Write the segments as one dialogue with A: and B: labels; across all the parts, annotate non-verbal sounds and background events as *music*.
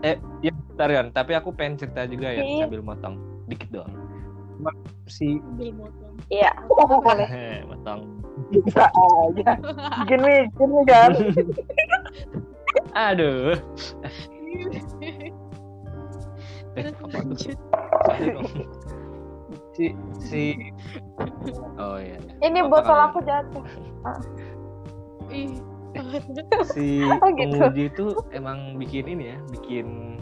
A: Eh, ya bentar kan. Tapi aku pengen cerita juga ya
B: Iya.
A: sambil motong dikit doang.
C: Si
D: Ambil motong.
B: Iya, *laughs* boleh.
A: Hehe, motong.
C: bisa aja. Gini, gini kan.
A: Aduh. *laughs* Eh, si si Oh iya.
B: Ini
A: Apa
B: botol aku jatuh.
D: Ih,
A: si *laughs*
B: Oh, gitu.
A: penguji itu emang bikin ini ya, bikin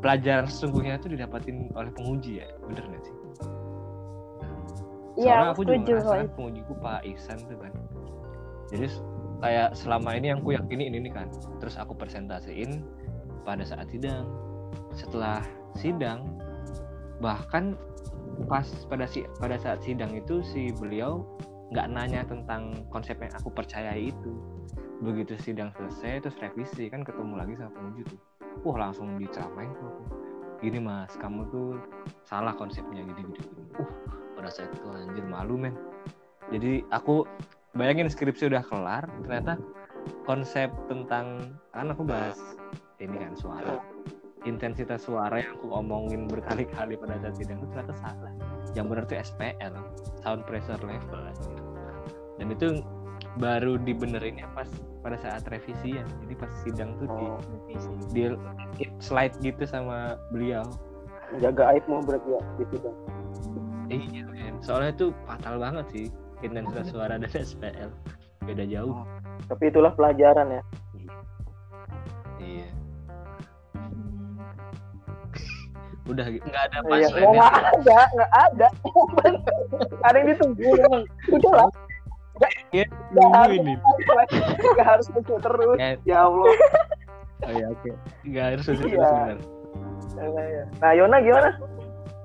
A: pelajaran sesungguhnya itu didapatin oleh penguji ya, bener gak sih?
B: Iya,
A: Soalnya
B: aku
A: aku juga
B: setuju.
A: ngerasa
B: Boy.
A: kan pengujiku Pak Ihsan tuh kan. Jadi kayak selama ini yang aku yakini ini nih kan, terus aku presentasiin pada saat sidang. Setelah sidang, bahkan pas pada si pada saat sidang itu si beliau nggak nanya tentang konsep yang aku percayai itu. Begitu sidang selesai terus revisi kan ketemu lagi sama penguji tuh. Wah langsung diceramain tuh gini mas kamu tuh salah konsepnya gini gini, gini. uh pada saat itu anjir malu men. Jadi aku bayangin skripsi udah kelar ternyata konsep tentang kan aku bahas ini kan suara intensitas suara yang aku omongin berkali-kali pada saat sidang itu ternyata salah. Yang benar tuh SPL sound pressure level dan itu baru dibenerinnya pas pada saat revisian jadi pas sidang tuh di,
C: Oh,
A: di slide gitu sama beliau.
C: Jaga aibmu berarti ya di sidang.
A: iya men. Soalnya itu fatal banget sih intensitas suara dan SPL beda jauh.
C: Tapi itulah pelajaran ya.
A: Udah gitu. nggak ada
C: Iya,
A: punchline
C: nggak ada, nggak ada. *laughs* ada yang ditunggu. Udah lah,
A: ya
C: nggak harus,
A: nungguin nih
C: nggak harus lucu terus. Ya Allah.
A: oh ya oke nggak harus terus
C: Iya.
A: benar
C: Nah, Yona gimana?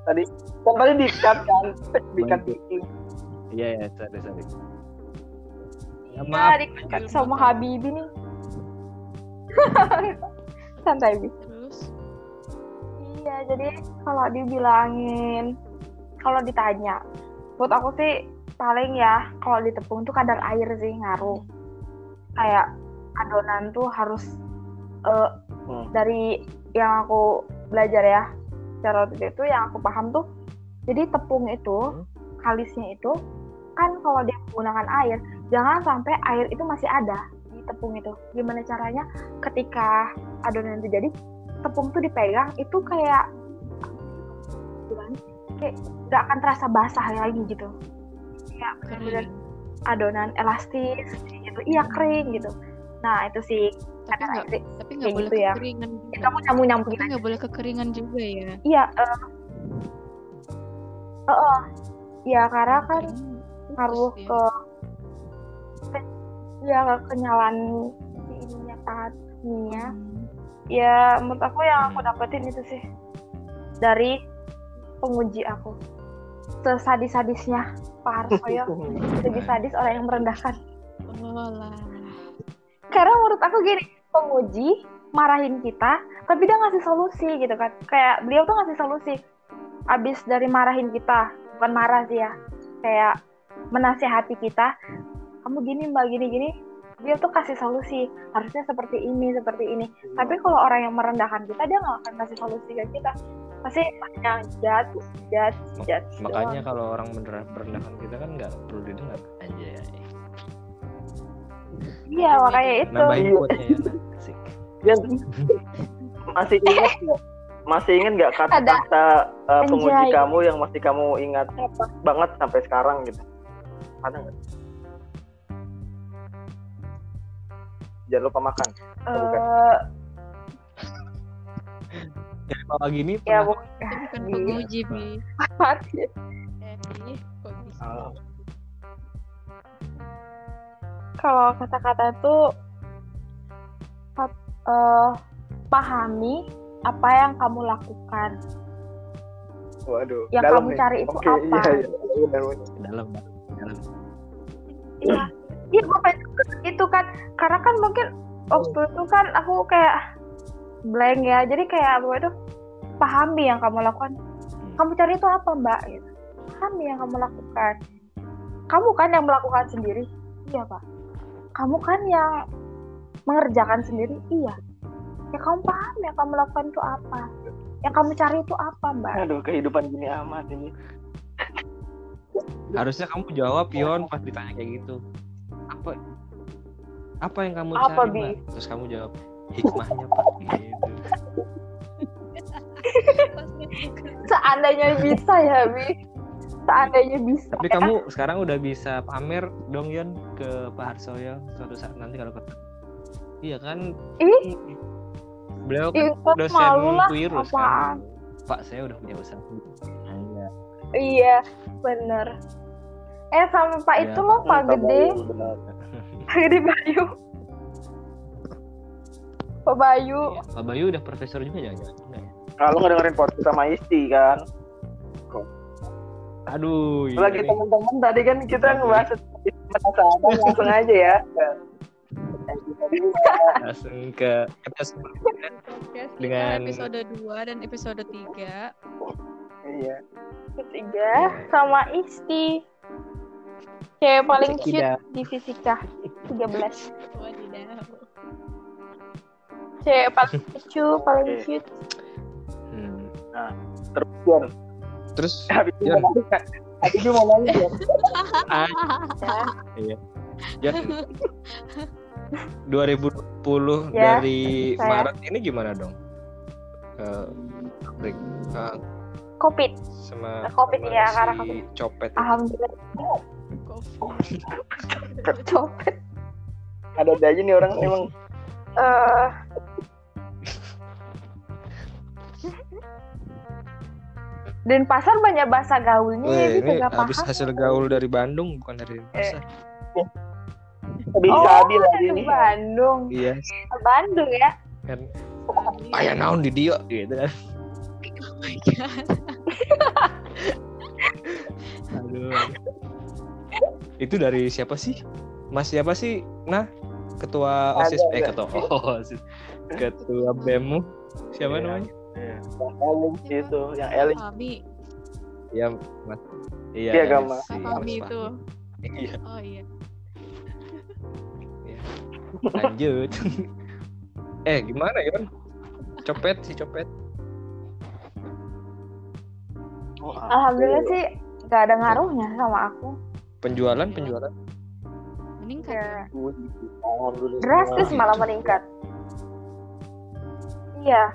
C: Tadi kan tadi di-cut kan, dikit.
A: iya ya sorry sorry Ya,
B: Iya,
A: maaf
B: dikat sama Habibi nih. *laughs* Santai, Bi. Iya, jadi kalau dibilangin, kalau ditanya, buat aku sih paling ya kalau di tepung tuh kadar air sih ngaruh. Kayak adonan tuh harus eh,
C: Hmm.
B: dari yang aku belajar ya, secara waktu itu yang aku paham tuh, jadi tepung itu
A: Hmm.
B: kalisnya itu kan kalau dia menggunakan air, jangan sampai air itu masih ada di tepung itu. Gimana caranya ketika adonan itu jadi tepung tuh dipegang itu kayak gimana? kayak nggak akan terasa basah lagi gitu kayak benar-benar adonan elastis gitu iya kering gitu nah itu sih
D: Tapi nggak tapi nggak boleh
B: gitu ya.
D: kekeringan
B: Ya,
D: juga.
B: kamu nyambung nyambungin
D: Tapi nggak boleh kekeringan juga ya.
B: iya eh eh, eh. iya karena kan ngaruh
D: putus
B: ke ya ke kenyalan si ininya tahapnya
D: Hmm.
B: Ya menurut aku yang aku dapetin itu sih. Dari penguji aku. Sesadis-sadisnya. Pak Harsoyo *laughs* lebih sadis orang yang merendahkan.
D: Oh lah.
B: karena menurut aku gini penguji marahin kita tapi dia ngasih solusi gitu kan. Kayak beliau tuh ngasih solusi. Abis dari marahin kita bukan marah sih ya. Kayak menasehati kita. Kamu gini mbak gini gini dia tuh kasih solusi. Harusnya seperti ini seperti ini. Tapi kalau orang yang merendahkan kita dia nggak akan kasih solusi ke kita. Pasti hanya judge judge
A: Mak-
B: judge
A: makanya
B: doang.
A: kalau orang merendahkan kita kan nggak perlu didengar. Anjay.
B: Iya makanya itu.
A: Nambahin
C: Iya.
A: quote-nya ya asik.
C: Yan, masih ingat? *laughs* Masih ingat nggak kata-kata uh, penguji kamu yang masih kamu ingat banget sampai sekarang gitu? Ada nggak? Jangan lupa makan.
B: Eh,
A: dari bawah gini
B: ya bu-
D: Itu bukan
B: Iya.
D: penguji bi.
B: kalau kata-kata itu eh, pahami apa yang kamu lakukan
C: Waduh.
B: Yang
C: dalam
B: kamu
C: nih.
B: cari itu
C: Oke,
B: apa?
C: Iya, iya, benar, benar.
A: dalam dalam
B: iya iya gue pengen itu kan. Karena kan mungkin waktu itu kan aku kayak blank ya. Jadi kayak apa itu pahami yang kamu lakukan. Kamu cari itu apa mbak? Gitu. Pahami yang kamu lakukan. Kamu kan yang melakukan sendiri? Iya pak. Kamu kan yang mengerjakan sendiri? Iya. Ya kamu paham yang kamu lakukan itu apa? Yang kamu cari itu apa mbak?
C: Aduh, kehidupan gini amat ini.
A: harusnya kamu jawab Yon pas ditanya kayak gitu apa? Apa yang kamu
B: Apa,
A: cari
B: Bi?
A: Mbak? terus kamu jawab hikmahnya pak. Gitu. *laughs*
B: Seandainya bisa ya bi. Seandainya bisa
A: tapi
B: ya.
A: kamu sekarang udah bisa pamer dong Yon ke Pak Harsoyo suatu saat nanti kalau ketemu. Iya kan?
B: Ih.
A: Beliau kan dosen
B: malu lah
A: Kuirus
B: apaan?
A: Kan Pak saya udah punya usaha. Iya.
B: iya bener eh sama pak
A: Iya,
B: itu loh pak gede
C: Benar.
B: pak gede Bayu pak Bayu
A: Iya. Pak Bayu udah profesor juga jangan-jangan Enggak ya?
C: Kalau nggak dengerin podcast sama Isti kan.
A: aduh iya
C: Lagi teman-teman tadi kan kita ngebahas penasaran langsung aja ya.
A: langsung ke episode Dengan-
D: episode 2 dan episode 3
C: Iya.
B: ketiga sama Isti cewek paling
A: Tidak.
B: cute di fisika 13
D: Wadidaw
B: cewek paling *laughs* lucu paling cute.
A: Hmm.
C: Terus. Jon,
A: terus? *laughs*
C: Habis itu mau nanya. Habis itu mau nanya Jon.
A: ya 2020
B: Ya,
A: dari
B: saya.
A: Maret ini gimana dong? Eh, break eh,
B: covid.
A: Sama
B: Covid,
A: sama
B: ya,
A: si
B: karena Covid.
A: copet
B: alhamdulillah
D: Covid
B: copet
C: Ada-ada aja nih orang emang.
B: Eh. Dan pasar banyak bahasa gaulnya ya
A: Weh,
B: bisa
A: ini
B: gak
A: habis
B: paham.
A: hasil gaul dari Bandung bukan dari pasar.
C: bisa
B: oh
C: adil lagi
B: dari
C: nih.
B: Bandung.
A: Iya,
B: Bandung ya?
A: Kan ayah naon di dia gitu kan.
D: Oh my god.
A: Aduh. Itu dari siapa sih? Mas siapa sih? Nah, ketua OSIS eh ketua OSIS. Ketua BEMU siapa
C: Iya.
A: namanya?
C: Yang Eling itu, yang Eling.
A: Iya, Mas. Iya,
C: Iya, Gama.
A: si
D: Fahmi itu
A: Iya,
D: oh iya
A: lanjut. *laughs* eh, gimana Yon? Copet si copet.
C: Oh,
B: alhamdulillah sih gak ada ngaruhnya sama aku
A: Penjualan, penjualan.
D: meningkat
B: ya
C: Alhamdulillah.
B: drastis malah meningkat iya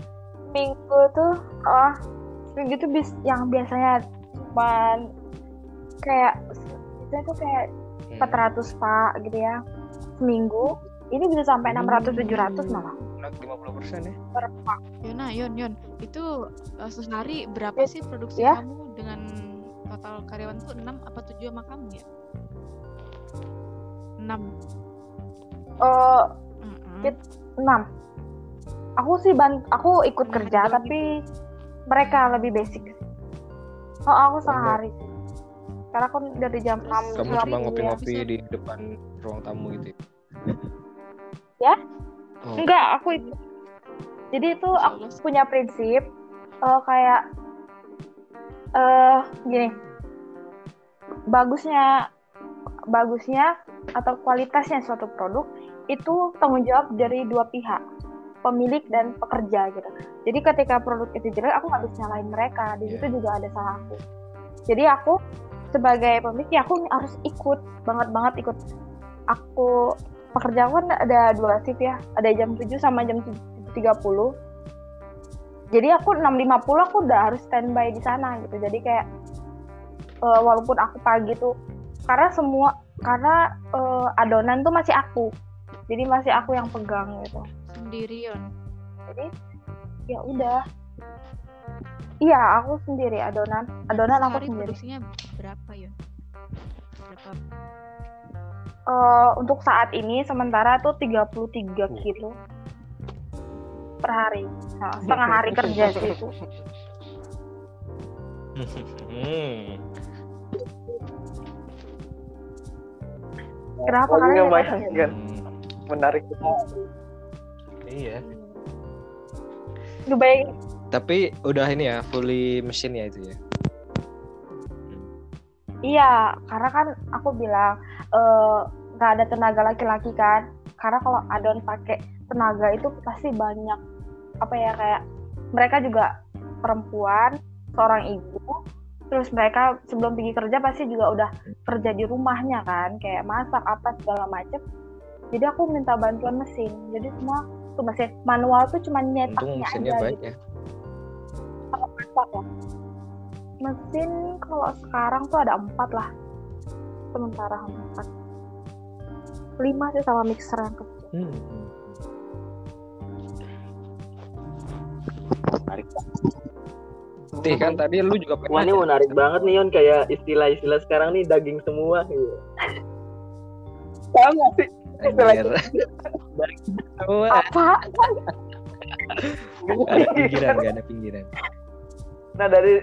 B: minggu tuh oh minggu tuh bis yang biasanya cuman kayak biasanya tuh kayak
A: Hmm.
B: 400 pak gitu ya seminggu ini bisa sampai 600 700 malah
A: Naik 50% ya.
D: Yona Yon Yon itu uh, sehari berapa
B: Ya.
D: sih produksi
B: Ya.
D: kamu dengan total karyawan tuh 6 apa 7 sama kamu ya? 6
B: eh
D: Mm-mm.
B: Kit- 6 aku sih ban aku ikut
D: Hmm,
B: kerja tapi mereka lebih basic. Oh aku sehari sih. Karena aku dari jam
D: Terus
B: 6
A: Kamu cuma
D: ya,
A: ngopi-ngopi
D: bisa-
A: di depan ruang tamu gitu.
B: Ya?
A: Oh,
B: enggak aku ikut. Jadi itu aku punya prinsip eh, kayak eh gini. Bagusnya bagusnya atau kualitasnya suatu produk itu tanggung jawab dari dua pihak pemilik dan pekerja gitu. Jadi ketika produk itu jelek aku nggak bisa nyalain mereka. Di situ
A: Iya.
B: juga ada salah aku. Jadi aku sebagai pemilik ya aku harus ikut banget banget ikut. Aku pekerjaan kan ada dua shift ya. Ada jam 7 sama jam 7.30 jadi aku 6.50 aku udah harus standby di sana gitu. Jadi kayak eh, walaupun aku pagi tuh karena semua karena eh, adonan tuh masih aku. Jadi masih aku yang pegang gitu.
D: Sendiri Yon
B: jadi ya udah. Iya aku sendiri adonan. Adonan aku
D: sehari
B: sendiri.
D: produksinya berapa Yon berapa?
B: Eh, untuk saat ini sementara tuh 33 kilo per hari Nah, setengah hari *laughs* kerja sih itu
A: Hmm.
B: Kenapa
C: Lagi
B: kalian
C: ngebayangin kan
A: Hmm.
C: menarik
A: Iya.
B: Ngebayangin
A: Tapi udah ini ya fully mesin ya itu ya.
B: Iya, karena kan aku bilang eh, nggak ada tenaga laki-laki kan. Karena kalau adon pakai tenaga itu pasti banyak apa ya kayak mereka juga perempuan seorang ibu terus mereka sebelum pergi kerja pasti juga udah kerja di rumahnya kan kayak masak apa segala macem. Jadi aku minta bantuan mesin. Jadi semua tuh mesin manual tuh cuma nyetaknya
A: mesinnya
B: aja gitu.
A: banyak
B: kalau masak ya? Mesin kalau sekarang tuh ada empat lah. Sementara empat lima sih sama mixer yang kecil.
A: Hmm.
C: Menarik.
A: Tih kan tadi lu juga
C: Wah ini menarik banget nih Yon kayak istilah-istilah sekarang nih daging semua gitu. Sih?
B: Apa
A: ada pinggiran gak ada pinggiran
C: Nah dari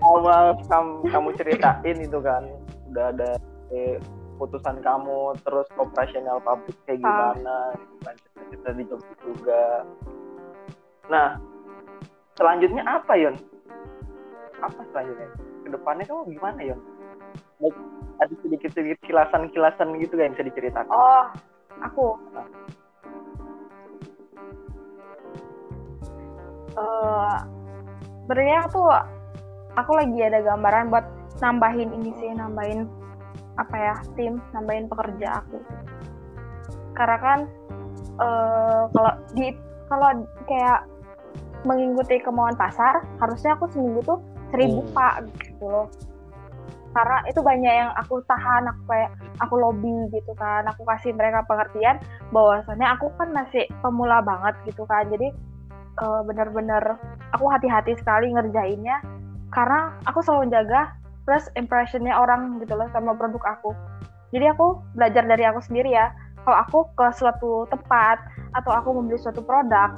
C: awal kamu, kamu ceritain itu kan udah ada eh, putusan kamu terus operasional pabrik kayak
B: Ah.
C: gimana gitu kan cerita di job juga. Nah selanjutnya apa Yon? Apa selanjutnya? Ke depannya kamu gimana Yon? Ada sedikit-sedikit kilasan-kilasan gitu kan yang bisa diceritakan?
B: oh aku eh sebenarnya tuh aku lagi ada gambaran buat nambahin ini sih nambahin apa ya tim nambahin pekerja aku karena kan eh kalau di kalau kayak mengikuti kemauan pasar harusnya aku seminggu tuh seribu
A: Hmm.
B: pak gitu loh. Karena itu banyak yang aku tahan aku kayak aku lobby gitu kan aku kasih mereka pengertian bahwasannya aku kan masih pemula banget gitu kan. Jadi eh, bener-bener aku hati-hati sekali ngerjainnya karena aku selalu jaga plus impressionnya orang gitu loh sama produk aku. Jadi aku belajar dari aku sendiri ya. Kalau aku ke suatu tempat atau aku membeli suatu produk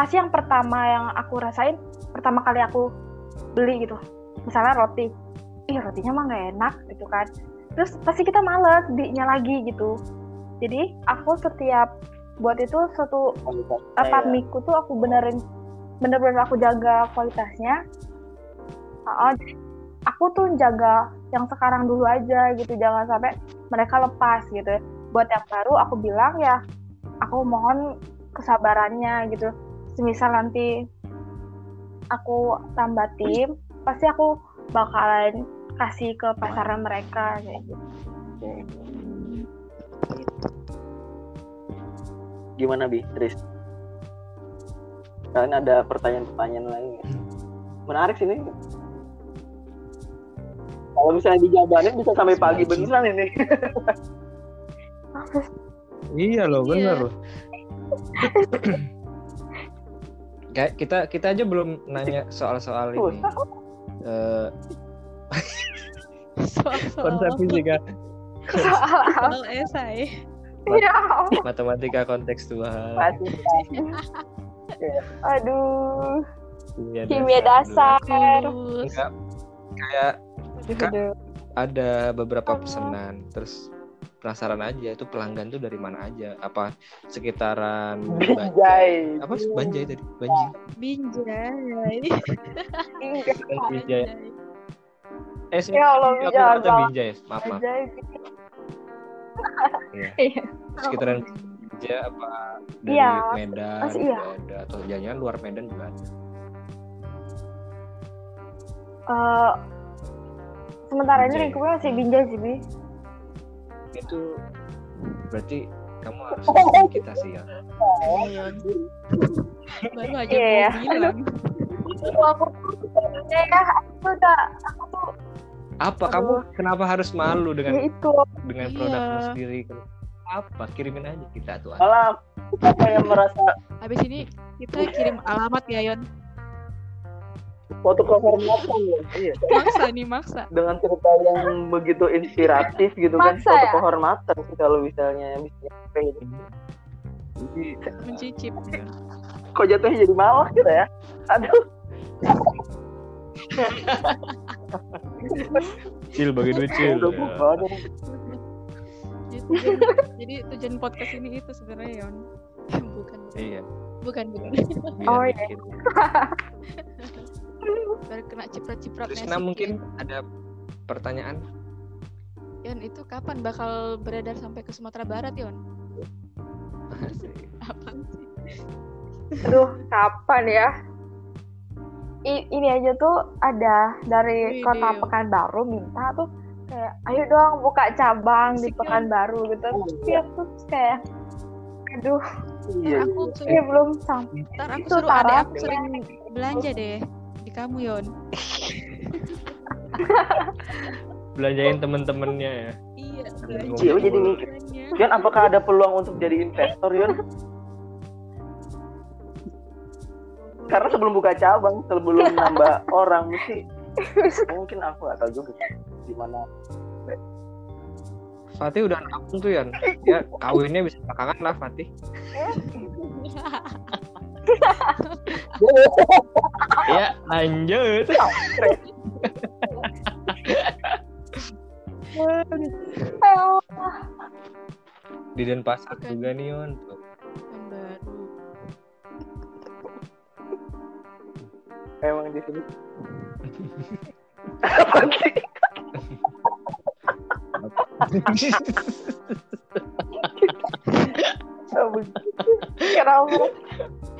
B: pasti yang pertama yang aku rasain pertama kali aku beli gitu misalnya roti. Ih rotinya mah nggak enak gitu kan. Terus pasti kita males belinya lagi gitu. Jadi aku setiap buat itu suatu
C: Kualitasnya
B: apa
C: ya.
B: miku tuh aku benerin bener-bener aku jaga kualitasnya. Jadi aku tuh jaga yang sekarang dulu aja gitu. Jangan sampai mereka lepas gitu. Buat yang baru aku bilang ya aku mohon kesabarannya gitu semisal nanti aku tambah tim pasti aku bakalan kasih ke pasaran mereka kayak gitu
C: Gimana Bi, Tris? Kalian ada pertanyaan-pertanyaan lain? Menarik sih ini. Kalau misalnya dijabarin bisa sampai pagi beneran ini.
A: iya loh
D: Iya.
A: bener loh *laughs* kayak kita kita aja belum nanya soal-soal ini. Eh,
D: Soal-soal
A: konsep fisika.
D: Soal esai. *laughs*
B: ya
A: matematika kontekstual.
B: Aduh.
A: Kimia,
B: kimia
A: dasar. Enggak, kayak ada beberapa pesanan. Terus penasaran aja itu pelanggan tuh dari mana aja apa sekitaran Banjai
C: Banjai.
A: apa Banjai tadi Banjai
D: Binjai.
A: Binjai eh sih
B: Ya Allah,
A: aku
B: jangan
A: baca. Binjai maaf maaf. Iya.
B: Iya.
A: sekitaran Binjai apa dari
B: Iya,
A: Medan
B: masih iya.
A: ada atau jangan luar Medan juga ada
B: Eh, sementara ini
A: Binjai.
B: lingkupnya masih binjai sih bi
A: itu berarti kamu harus ngikutin kita sih ya.
D: Baru aja
B: Iya,
D: mau bilang.
B: Itu aku ya aku udah aku tuh
A: apa
B: Aduh.
A: kamu kenapa harus malu
B: ya
A: dengan
B: itu
A: dengan
D: Iya.
A: produkmu sendiri apa kirimin aja kita tuh
C: Malah kita kayak merasa
D: Habis ini kita kirim alamat ya Yon.
C: Foto kehormatan ya. Iya.
D: Maksa nih maksa.
C: Dengan cerita yang begitu inspiratif gitu kan,
B: Maksa
C: foto
B: ya?
C: kehormatan sih kalau misalnya bisa nyampe gitu. Jadi,
D: Mencicip. *laughs*
C: kok jatuhnya jadi malah kita ya? Aduh.
A: Cil bagi duit cil
C: bubar.
D: Jadi tujuan, jadi tujuan podcast ini itu sebenarnya Yon. Bukan.
A: iya
D: Bukan bukan.
B: Oh, iya. *laughs*
D: Baru kena ciprat-ciprat
A: Trisna mungkin ada pertanyaan
D: Yon itu kapan bakal beredar sampai ke Sumatera Barat Yon? *laughs* Apaan sih?
B: Aduh, kapan ya? I- ini aja tuh ada dari
D: Wih,
B: kota. Pekanbaru minta tuh kayak ayo dong buka cabang di
D: Asik, Yon.
B: Pekanbaru gitu.
C: Oh,
B: Tapi aku tuh kayak aduh,
C: iya
D: aku
C: iya.
D: suruh,
B: ini belum sampai.
D: ntar aku
B: Itu
D: suruh adek aku sering belanja deh kamu Yon. *laughs*
A: belanjain temen-temennya ya
D: Iya,
C: Iya, jadi mikir. Yon apakah ada peluang untuk jadi investor Yon? Karena sebelum buka cabang, sebelum *laughs* nambah orang mesti *laughs* mungkin aku gak tahu juga gimana.
A: Fatih udah nabung tuh Yan ya kawinnya bisa belakangan lah Fatih *laughs* ya lanjut
B: Ayo,
A: di Denpasar
D: Bukan.
A: juga nih
D: baru.
C: Emang di sini. Apa *laughs* sih? Apa sih?
B: kenapa?
D: Yon,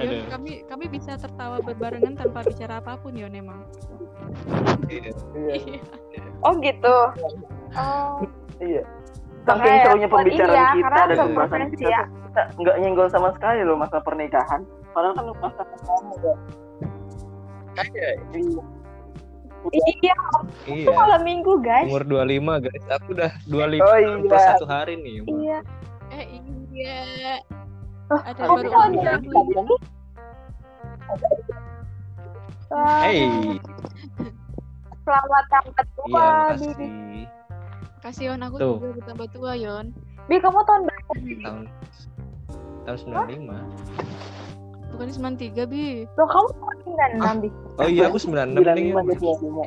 A: Aduh.
D: kami kami bisa tertawa berbarengan tanpa bicara apa pun Yon emang.
A: Iya.
C: Iya.
B: Oh gitu. Oh,
C: Iya. Saking
B: Makanya
C: serunya
B: buat
C: pembicaraan
B: ini ya,
C: kita dan pembahasan kita,
B: ya.
C: kita nggak nyenggol sama sekali loh masalah pernikahan. Padahal kan masa pertama ya. Iya.
B: iya,
A: Iya.
B: itu malam minggu guys.
A: Umur 25 guys. Aku udah 25
C: Oh iya.
A: satu hari nih.
B: Iya.
D: Eh iya.
B: Oh,
D: Ada
B: kamu
D: baru
B: tahun
D: umur
B: berapa?
D: 25.
B: Wah,
A: Hey.
B: Selamat tambah tua,
A: Iya,
B: Bi.
A: makasih.
D: Kasih Yon aku
A: Tuh.
D: juga bertambah tua Yon.
B: Bi, kamu tahun berapa?
A: Tahun tahun 95.
D: Bukan 93 bi.
B: Loh, kamu tahun 96, Bi.
A: Oh iya, aku 96 nih.
C: 95 ke 25.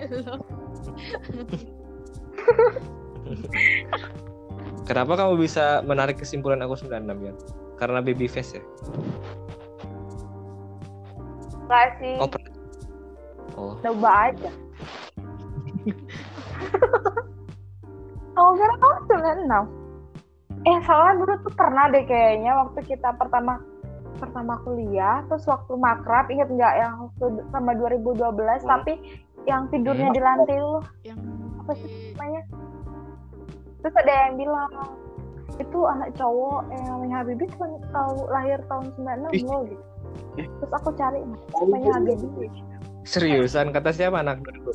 A: Kenapa kamu bisa menarik kesimpulan aku 96 ya? Karena baby face ya?
B: Enggak sih,
A: Oh, per- oh.
B: coba aja. Kamu kira kamu 96? Eh, soalnya dulu tuh pernah deh kayaknya waktu kita pertama pertama kuliah, terus waktu makrab, inget nggak yang waktu sama 2012,
C: Hmm.
B: tapi yang tidurnya
A: Hmm.
B: di lantai lu
D: Yang
B: Apa sih namanya? Terus ada yang bilang, itu anak cowok yang namanya Habibie tahun, tahu lahir tahun 96
A: Ih.
B: loh gitu. Terus aku cari namanya Habibie.
A: Seriusan kata siapa anak dulu?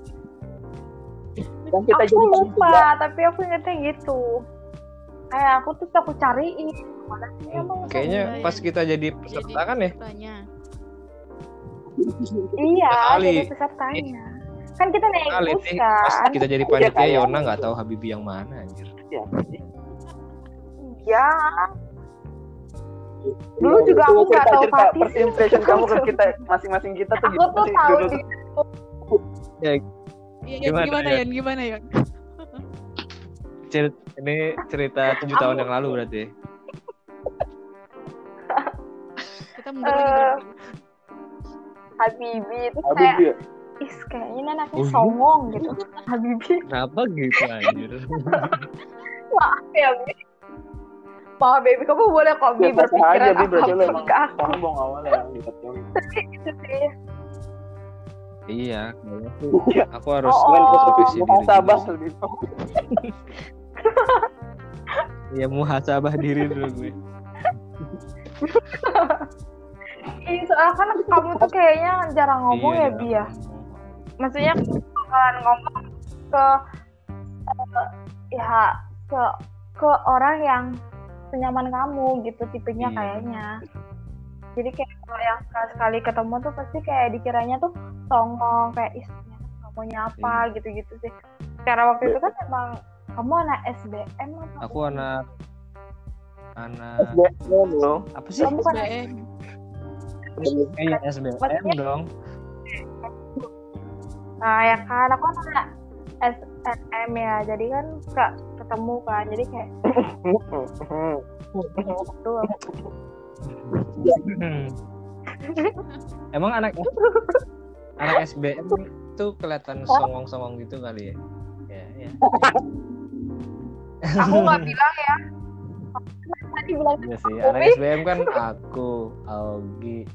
C: Kan kita
B: aku
C: jadi
B: lupa, tapi aku ingetnya gitu. Kayak aku terus aku cariin. Mana sih
A: Hmm,
B: emang?
A: Kayaknya
D: Iya,
A: pas
D: iya.
A: kita jadi peserta kan ya?
B: Iya,
A: Kali.
B: jadi pesertanya. Kan kita naik bus
A: sih pas
B: kan.
A: kita jadi panitia
C: kayak-
A: Yona nggak tahu Habibie yang mana anjir.
C: Ya,
B: Iya. Dulu juga aku nggak tahu
C: cerita
B: Fatih.
C: first impression kamu ke *laughs* kita masing-masing kita tuh
B: Aku
C: gitu
B: tuh
C: sih
B: tahu
C: dulu.
B: di
D: Iya, Yon,
A: Gimana,
D: gimana,
A: Yon?
D: Yon? Gimana Yon?
A: Cer- ini cerita tujuh tahun yang lalu berarti. ya?
D: Kita mundur lagi
B: Eh. Habibie itu kayak
C: ya.
B: Ih, kayaknya ini anaknya
A: Oh, iya?
B: songong gitu. Habibie,
A: Kenapa gitu anjir? *laughs*
B: maaf ya, Bi. Maaf, baby, kamu boleh kok, Bi,
C: Ya, aja,
B: berpikiran
C: lu
B: apa
C: pun
B: ke aku.
C: sombong awalnya yang. *laughs*
B: Gitu sih.
A: iya, kayaknya tuh
C: Iya.
A: aku harus
B: Oh,
C: Kan
B: oh.
A: introspeksi diri.
C: muhasabah lebih *laughs*
A: Iya, muhasabah diri dulu gue.
B: Ih, soalnya kan kamu tuh kayaknya jarang ngomong
A: Iya,
B: ya, Bi, ya. Maksudnya bakalan ngomong ke, eh, ya, ke, ke orang yang senyaman kamu gitu, tipenya
A: Iya.
B: kayaknya. Jadi kayak kalau yang sekali ketemu tuh pasti kayak dikiranya tuh songong, kayak ih, nggak mau nyapa,
A: Iya.
B: gitu-gitu sih. Karena waktu itu kan emang kamu anak SBM atau
A: Aku anak anak
C: SBM loh.
A: apa sih?
B: kamu kan
D: SBM.
A: Iya, SBM
B: Maksudnya-
A: dong.
B: Nah ya kan aku anak SNM ya jadi kan suka ketemu kan jadi kayak. *laughs*
A: Emang anak anak SBM itu kelihatan songong-songong gitu kali ya? Ya, ya. *laughs*
B: aku nggak bilang ya tadi bilang
A: Iya sih, anak SBM kan aku, Augie,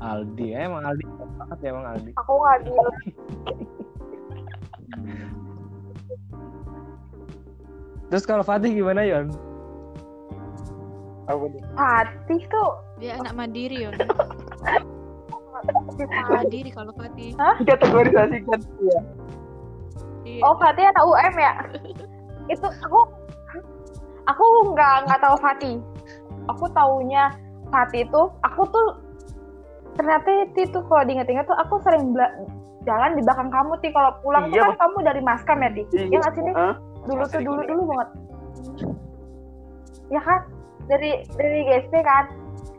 A: Aldi eh, emang Aldi banget ya emang Aldi
B: aku nggak bilang *laughs*
A: terus kalau Fatih gimana Yon?
B: Fatih tuh
D: Dia anak mandiri Yon. *laughs* Mandiri kalau Fatih.
C: Dikategorisasikan ya.
D: Iya.
B: oh Fatih anak UM ya *laughs* itu aku aku nggak nggak tahu Fatih aku taunya Fatih itu aku tuh ternyata itu tuh kalau diinget-inget tuh aku sering jalan di belakang kamu ti. Kalau pulang tuh
C: Iya,
B: kan kamu dari Maskam ya ti? Ya nggak sih Ti?
C: Hah?
B: dulu tuh dulu dulu banget. Ya kan? Dari dari GSP kan?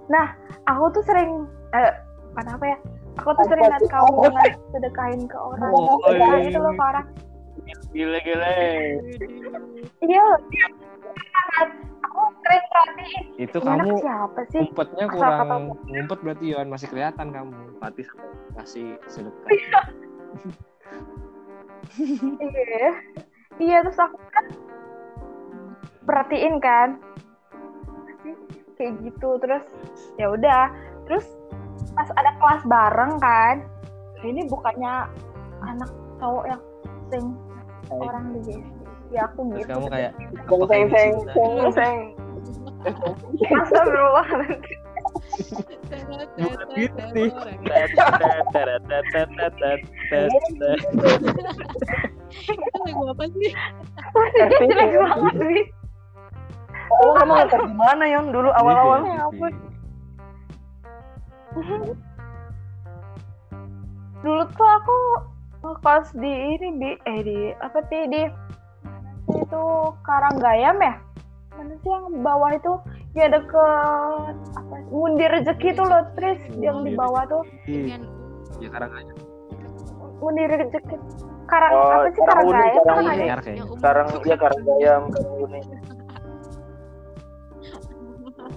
B: Nah aku tuh sering eh bukan apa ya? Aku tuh sering lihat kamu sedekahin ke orang
A: Oh, iya.
B: gitu loh ke orang.
A: gile gile.
B: Iya. Aku sering perhatiin
A: itu
B: anak
A: kamu
B: siapa sih?
A: ngumpetnya
B: Asal
A: kurang
B: kata-
A: ngumpet berarti Yon. Masih kelihatan kamu. Fatih sampai kasih sedekah. *laughs*
B: Iya. Iya terus aku kan perhatiin kan? Kayak gitu terus ya udah. Terus pas ada kelas bareng kan ini bukannya anak cowok yang sing orang di ya aku
A: terus
B: gitu.
A: kamu kayak
C: Seng seng seng seng
D: apa
B: banget Wi.
C: Oh, kamu ngetes di mana Yon dulu awal-awal?
B: Ya ampun. dulu tuh aku ngekos di ini di eh di apa sih di itu Karanggayam ya mana sih yang bawah itu? Ya deket apa sih, Mundi rezeki tuh loh Tris yang di bawah tuh.
D: Dengan
A: ya sekarang aja
B: Mundi rezeki. Karang
C: Oh,
B: apa sih
C: Karang Uni, Karang
B: Karang
C: Uni.
D: Yang umum.
C: Sekarang dia karang gayam, karang kuning.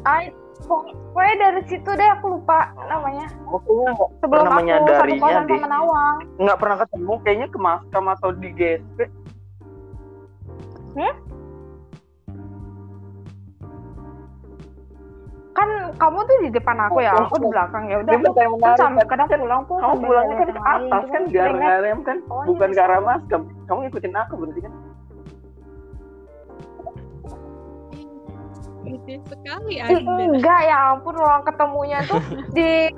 B: Ay, pok- pokoknya dari situ deh aku lupa namanya.
C: Maksudnya nggak
B: sebelum
C: pernah
B: aku satu
C: menyadarinya deh.
B: sama Nawang.
C: Nggak pernah ketemu kayaknya ke Maskam atau di GSP.
B: Kan kamu tuh di depan aku ya aku di belakang ya udah
C: Dia
B: aku
C: yang
B: kan kadang pulang tuh
C: Kamu pulangnya kan ke atas
B: gitu
C: kan
B: Sering
C: garang
B: kan?
C: kan,
B: Oh, iya,
C: bukan ke arah Maskam. Kamu ngikutin aku berarti kan?
D: Gede sekali Anda.
B: enggak ya ampun ruang ketemunya tuh *laughs* di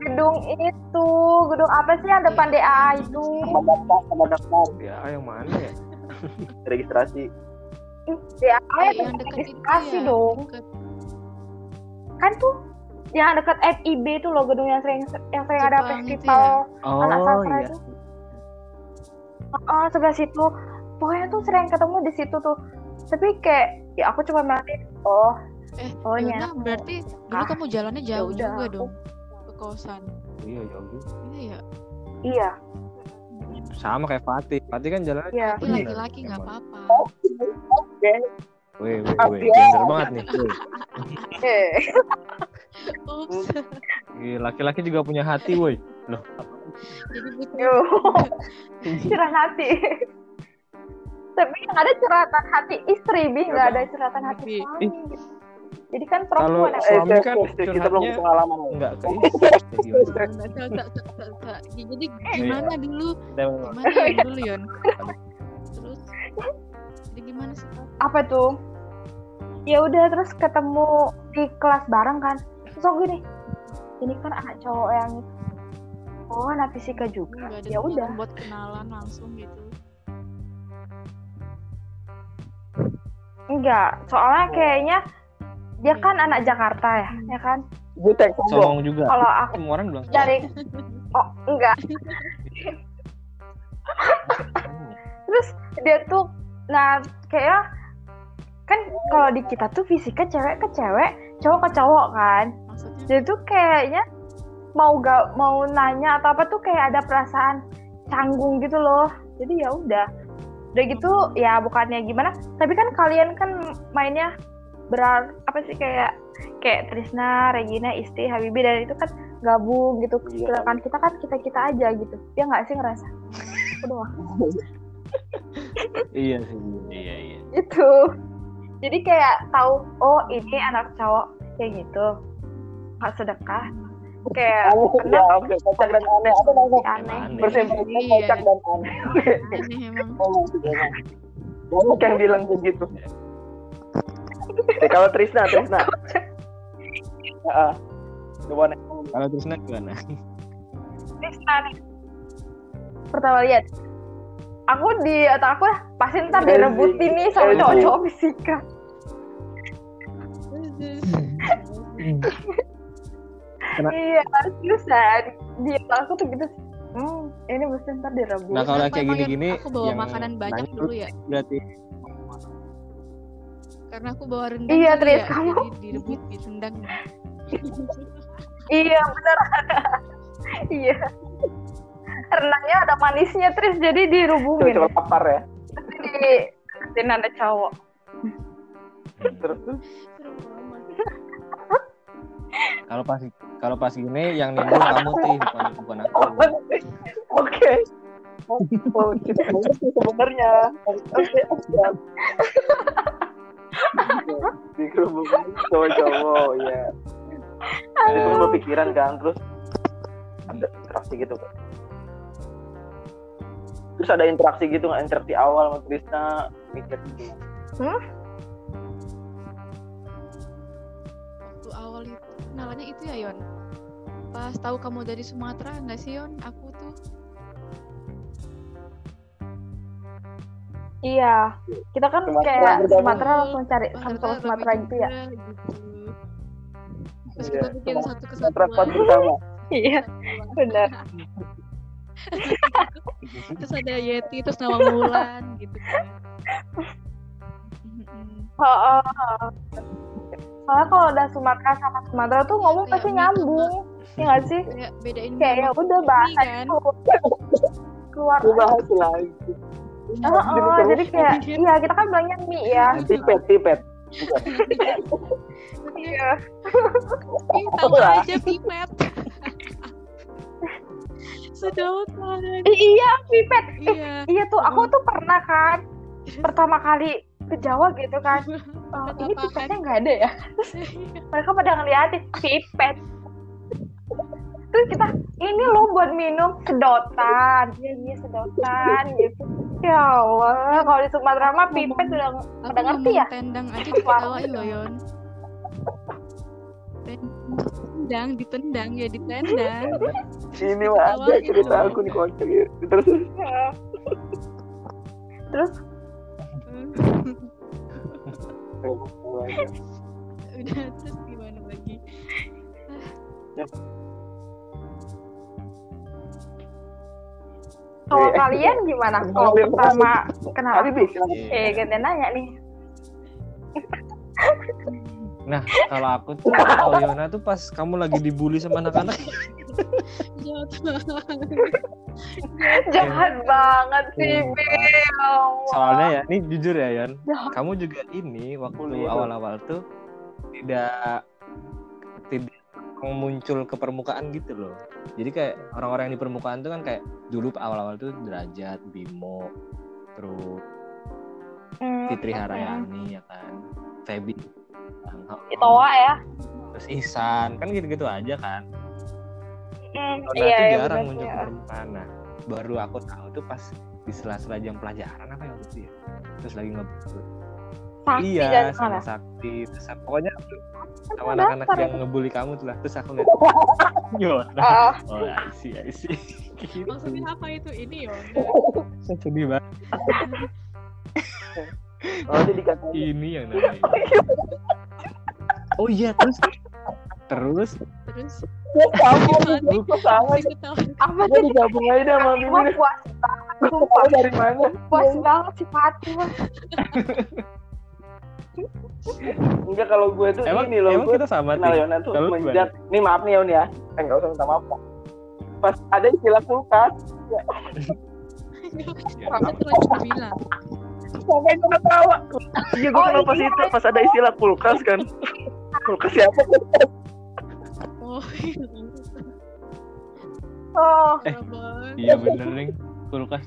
B: gedung itu gedung apa sih yang depan DA itu
C: Sama daftar, daftar
A: ya yang mana ya *laughs*
C: registrasi.
B: DA ya
D: yang dekat itu
B: registrasi
D: ya.
B: dong kan tuh yang dekat FIB tuh loh gedung yang sering yang sering ada
D: Jepang itu
B: festival
A: oh
B: anak sastra
A: iya
B: itu oh sebelah situ pokoknya tuh sering ketemu di situ tuh tapi kayak ya aku cuma merhatiin oh
D: Eh,
B: oh nyata.
D: berarti dulu
B: Ah,
D: kamu jalannya jauh
B: udah,
D: juga
B: aku-
D: dong ke kosan.
A: iya jauh juga.
D: Iya ya.
B: iya
A: sama kayak Fatih Fatih kan jalan
B: iya
A: Bener,
D: laki-laki nggak
A: emang.
D: apa-apa.
A: Weh weh weh gender banget nih.
B: Eh,
D: Ups.
A: Laki-laki juga punya hati woi loh
D: Jadi
B: curahan hati tapi yang ada curhatan hati istri bi nggak ada curhatan hati suami gitu. jadi kan
A: Kalau
B: perempuan ya.
A: suami
C: Eh,
A: kan
C: eh, eh, kita belum pengalaman.
A: enggak ke *laughs* istri gimana?
D: Jadi dulu? Gimana *laughs* Yon dulu Yon? Terus jadi gimana sih?
B: apa tuh ya udah terus ketemu di kelas bareng kan. Terus aku gini ini kan anak cowok yang oh anak fisika juga. Ya udah.
D: buat kenalan langsung gitu.
B: enggak soalnya kayaknya dia kan anak Jakarta ya ya kan?
C: Butek sombong.
A: juga.
B: Kalau aku
A: semua orang bilang
B: dari oh enggak. *laughs* Terus dia tuh nah kayak kan kalau di kita tuh fisika cewek ke cewek cowok ke cowok kan.
D: Maksudnya?
B: Jadi tuh kayaknya mau gak mau nanya atau apa tuh kayak ada perasaan canggung gitu loh. Jadi ya udah. Udah gitu ya bukannya gimana. Tapi kan kalian kan mainnya berar apa sih kayak kayak Trisna, Regina, Isti, Habibi dan itu kan gabung gitu.
C: Iya.
B: sedangkan kita kan kita kita aja gitu. Ya nggak sih ngerasa? *laughs* Udah
A: iya sih. Iya iya.
B: Itu jadi kayak tahu oh ini anak cowok kayak gitu. Nggak sedekah. Kayak
C: Aneh, ya oke kocak dan aneh. Apa namanya
B: aneh.
D: Iya.
C: kocak dan aneh.
D: Aneh emang.
C: Ngomong. *laughs* banyak yang bilang begitu Eh, kalau Trisna Trisna. *laughs* Coba nih
A: Kalau Trisna gimana?
B: Trisna. Nih. pertama lihat aku di otak aku pasti ntar direbutin nih sama cowok-cowok fisika. Iya terus kan di aku tuh gitu. Hmm ini mesti ntar direbut.
A: Nah, kalau
D: Kenapa
A: kayak gini-gini
D: aku bawa
A: yang
D: makanan banyak dulu ya.
A: Berarti.
D: Karena aku bawa rendang
B: Iya, Tris,
D: ya,
B: kamu-
D: direbut di rendang
B: iya bener *laughs* iya renangnya ada manisnya terus jadi dirubungin.
C: Coba lapar ya.
B: Di di ada cowok.
C: Terus
A: kalau pas kalau pas gini yang nimbul kamu sih bukan bukan aku.
C: oke. Oh sebenarnya. Oke siap. Di kerubung cowok-cowok ya itu kan berpikiran kan terus? Ada interaksi gitu Kak. Terus ada interaksi gitu nggak? Interaksi awal sama Trisna mikir gitu.
D: Waktu awal itu kenalannya itu ya Yon? Pas tahu kamu dari Sumatera nggak sih Yon? Aku tuh.
B: Iya. Kita kan
C: Sumatera
B: kayak. Sumatera langsung cari
D: Wah,
B: sama
D: ternyata
B: Sumatera gitu ya.
D: gitu. terus
C: Iya,
D: kita bikin
C: Sumatera
D: satu kesatuan
B: iya benar *laughs*
D: terus ada Yeti terus nama Mulan gitu kan. Mm-mm.
B: Oh, oh. soalnya kalau udah Sumatera sama Sumatera tuh ngomong
D: Kayak
B: pasti nyambung ya nggak sih?
D: Kayak bedain
B: kayak ya udah bahasa
D: kan.
B: keluar
C: bahas lagi
B: Oh, oh, jadi kayak iya kita kan bilangnya mie ya
C: tipet tipet.
B: Iya.
D: Tahu aja pipet sedotan
B: Ih, iya pipet.
D: Iya.
B: iya tuh aku tuh pernah kan *laughs* pertama kali ke Jawa gitu kan. Oh, ini pipetnya nggak ada ya? Terus mereka pada ngeliatin pipet. Terus kita ini loh buat minum sedotan. Iya iya sedotan gitu. Ya Allah kalau di Sumatera mah pipet udah Pada ngerti ya?
D: tendang aja diketawain loh Yon tendang ditendang ya ditendang.
C: Ini mah ada cerita aku nih kocak ya. terus?
B: Terus?
D: Udah terus gimana lagi?
B: Kalau
C: Eh,
B: kalian gimana? Kalau pertama kenal eh gantian nanya nih
A: Nah, kalau aku tuh kalau Yona tuh pas kamu lagi dibully sama anak-anak, *laughs*
D: jahat
B: jahat banget sih
A: Sumpah.
B: Bel Ya
A: soalnya ya, ini jujur ya Yon,
B: Jahat.
A: kamu juga ini waktu awal-awal tuh tidak tidak muncul ke permukaan gitu loh. Jadi kayak orang-orang yang di permukaan tuh kan kayak dulu awal-awal tuh derajat, Bimo, terus
B: Hmm,
A: Fitri
B: hmm.
A: Harayani ya kan, Feby,
B: Itoa ya
A: terus Ihsan kan gitu-gitu aja kan.
B: Hmm,
A: Nona
B: iya
A: tuh
B: iya
A: jarang muncul
B: sih,
A: ke
B: ya.
A: permukaan. Nah, baru aku tahu tuh pas di sela-sela jam pelajaran apa ya waktu itu ya. Terus lagi ngebut.
B: Sakti
A: Iya,
B: dan
A: sama
B: mana
A: Sakti. Terus aku- pokoknya sama
B: Kan
A: anak-anak yang
B: itu.
A: ngebully kamu tuh lah. Terus aku lihat, *laughs* Yona. Oh, I see, I see. Gitu.
D: maksudnya apa itu ini *laughs* Yon
A: Sedih banget.
C: oh jadi dikatain
A: Ini yang *laughs* namanya. Oh iya, terus? Terus?
D: Terus?
C: Sama gue
B: apa
C: gue
B: sih
C: digabung aja deh sama Mimin.
B: puas banget
C: dari mana?
B: Puas banget sih Fatih mah
C: enggak kalau gue tuh
A: emang
C: ini loh
A: emang
C: gue
A: kita sama
C: kenal? Yona tuh semenjak ini maaf nih Yon ya. Eh nggak usah minta maaf kok pas ada istilah kulkas.
D: Tuh lagi bilang
C: sampai gue ketawa. Iya gue
B: Oh,
C: kenapa sih
B: iya.
C: itu pas ada istilah kulkas kan kulkas siapa
D: oh
B: oh
A: Eh,
D: parah banget.
A: Iya bener nih. Kulkas.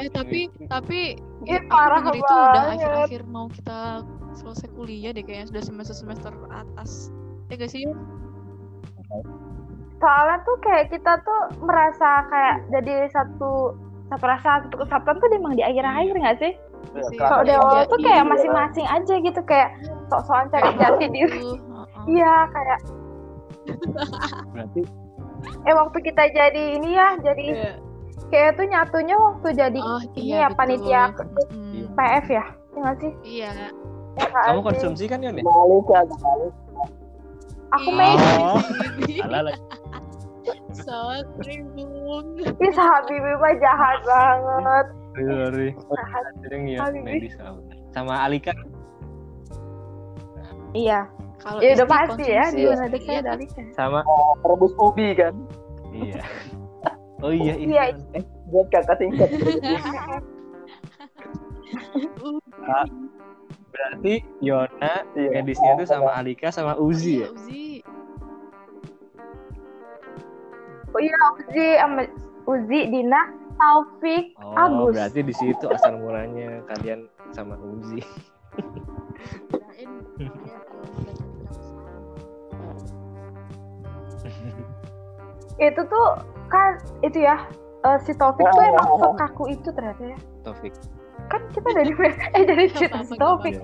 D: eh tapi tapi aku
B: parah
D: itu udah akhir-akhir mau kita selesai kuliah deh kayaknya sudah semester semester atas ya gak sih
B: soalnya tuh kayak kita tuh merasa kayak jadi satu satu rasa satu kesatuan tuh emang di akhir-akhir nggak sih?
C: Ya,
D: Sih.
B: Kalau di
C: Iya,
B: awal
D: iya,
B: tuh kayak
C: iya.
B: masing-masing aja gitu kayak sok-sokan cari jati diri. *laughs*
D: Heeh.
B: Iya kayak
A: berarti
B: eh waktu kita jadi ini ya jadi
D: Iya.
B: kayak tuh nyatunya waktu jadi
D: Oh,
B: ini
D: iya,
B: ya
D: betul.
B: panitia
D: Mm,
B: PF ya, ya nggak sih?
D: Iya.
B: Ya, nggak
A: kamu konsumsi kan ya
C: balik ya balik
B: Aku
D: Iya,
B: main *laughs*
A: Oh.
D: Bung.
B: Ih, Habibie mah jahat banget.
A: Sorry sorry ya medis sama sama Alika?
B: Iya.
D: Kalau
B: Ya udah pasti ya di Unadek
D: iya,
B: dari
A: sama.
C: Rebus ubi kan?
A: Iya. Oh iya
B: Iya.
A: eh
C: buat kakak tingkat *laughs*
A: berarti Yona
C: Iya.
A: medisnya itu sama Alika sama Uzi ya?
D: Iya, Uzi.
B: Oh iya Uzi sama Uzi, Dina, Taufik,
A: oh
B: Agus.
A: berarti di situ asal mulanya kalian sama Uzi. *laughs*
B: Itu tuh kan itu ya eh, si Taufik tuh emang sekaku itu ternyata ya.
A: Taufik
B: Kan kita dari *laughs* eh dari cerita si Taufik.